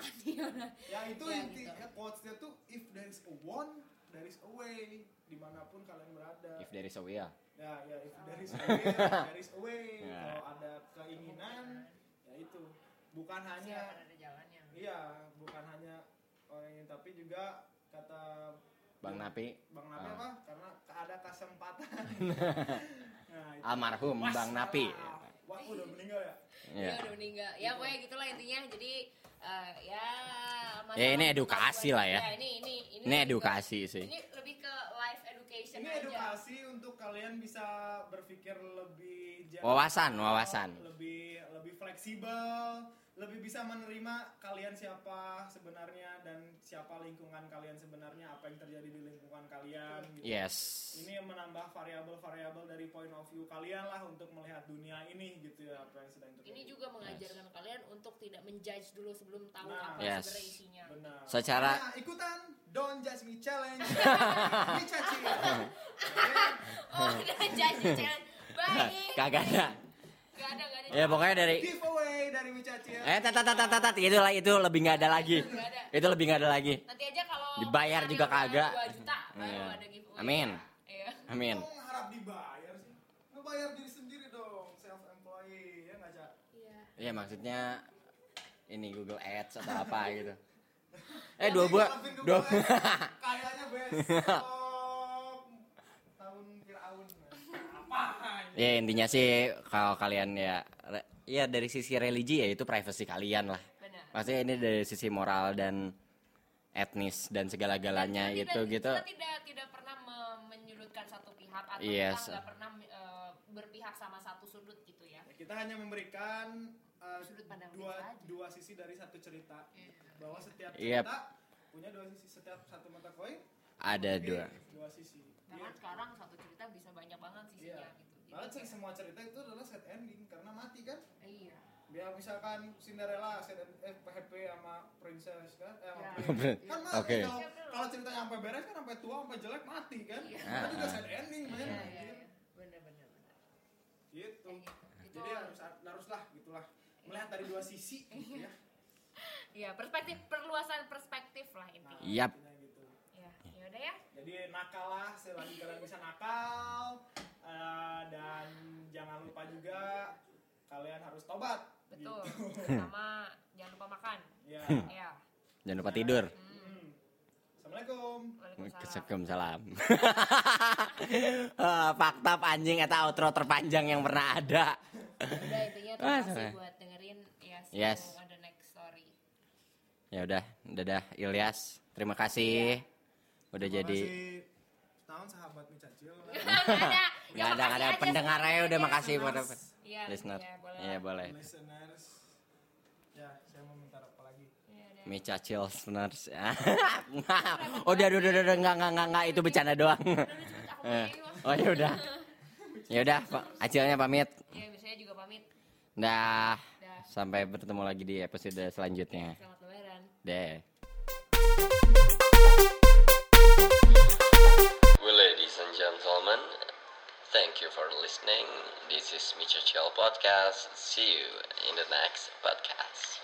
Onani, onani. ya itu Ya, inti gitu. ya, quotesnya tuh if there is a want there is a way di mana pun kalian berada If there is a will. Ya, ya, if there is a way, there is a way. Ya. Kalau ada keinginan, ya itu. Bukan hanya, akan ada jalannya. iya, bukan hanya orang ini, tapi juga kata Bang Napi. Bang Napi Ah. apa? Karena ada kesempatan. nah, itu. Almarhum Mas, Bang Napi. Wah, udah meninggal ya? Ya Ya. udah meninggal. Ya pokoknya gitulah intinya. Jadi eh, ya Ya, ini edukasi lah ya. ini ini ini Ini lebih ke- edukasi sih. Ini lebih ke life education Ini aja. edukasi untuk kalian bisa berpikir lebih Wawasan, wawasan. lebih lebih fleksibel, lebih bisa menerima kalian siapa sebenarnya dan siapa lingkungan kalian sebenarnya, apa yang terjadi di lingkungan kalian. Gitu. Yes. Ini yang menambah variabel-variabel dari point of view kalian lah untuk melihat dunia ini gitu ya apa yang sedang terjadi. Ini juga mengajarkan kalian untuk tidak menjudge dulu sebelum tahu Nah. apa Yes. sebenarnya isinya. Benar. Secara Nah, ikutan Don't Judge Me Challenge. Ini caci. Oh, ada janji challenge. Baik. kagak ada. Gak ada, gak ada. Ya pokoknya dari Giveaway dari Micaci ya. eh tat tat tat tat tat itu lah itu lebih nggak ada lagi. Gak ada. Itu lebih nggak ada lagi. Nanti aja kalau Dibayar juga kagak. 2 juta baru Iya. ada giveaway. Amin. Iya. Amin. Kok harap dibayar sih? Ngebayar diri sendiri dong, self employee ya cak? Iya. Iya maksudnya ini Google Ads atau apa gitu. Eh dua buah dua Kayaknya besok tahun Firaun. Apa? Ya intinya sih kalau kalian ya ya dari sisi religi ya itu privasi kalian lah. Benar. Maksudnya ini dari sisi moral dan etnis dan segala-galanya Dan itu tidak- gitu. Kita tidak tidak pernah me- menyudutkan satu pihak atau Yes. kita nggak pernah eh, berpihak sama satu sudut gitu ya. Ya, kita hanya memberikan uh, Sudut pandang dua dua sisi dari satu cerita bahwa setiap Yep. cerita punya dua sisi setiap satu mata koin Ada dua. dua sisi. Karena Iya. sekarang satu cerita bisa banyak banget sisinya Iya. gitu. Jadi Malah kayak- semua cerita itu adalah set ending karena mati kan. Iya. Biar misalkan Cinderella set end- eh, happy sama princess kan, eh, sama Ya. prince. kan mati Oke. kalau kalau ceritanya sampai beres kan sampai tua sampai jelek mati kan Iya. kita juga Ah. sad ending men Iya, iya, iya. Bener, bener, bener. gitu gitu. Itu jadi harus haruslah gitulah melihat dari dua sisi gitu ya Iya, perspektif perluasan perspektif lah intinya. Yap. intinya gitu Ya, ya udah ya. jadi nakal lah selagi kalian bisa nakal eh, dan jangan lupa juga kalian harus tobat Betul. gitu. Sama jangan lupa makan. ya Ya. Jangan lupa tidur. Hmm. assalamualaikum Waalaikumsalam. Eh, Fakta anjing atau outro terpanjang yang pernah ada. Udah intinya Ah, terima kasih buat dengerin ya Yes. on the next story. Ya udah, dadah Ilyas. Terima kasih. Udah Terima jadi kasih. tahun sahabat ada. Nggak ada nggak ada pendengarnya udah makasih pada Iya, listener. iya, boleh. Iya boleh. listeners ya saya mau minta apa lagi Iya. Mica listeners. udah udah udah udah nggak nggak nggak nggak itu bercanda doang. Eh, oh ya udah. Ya udah, Pak. Acilnya pamit. Iya, biasanya juga pamit. Dah. Dah. Sampai bertemu lagi di episode selanjutnya. Selamat lebaran. Deh. Thank you for listening. This is Micha Chill Podcast. See you in the next podcast.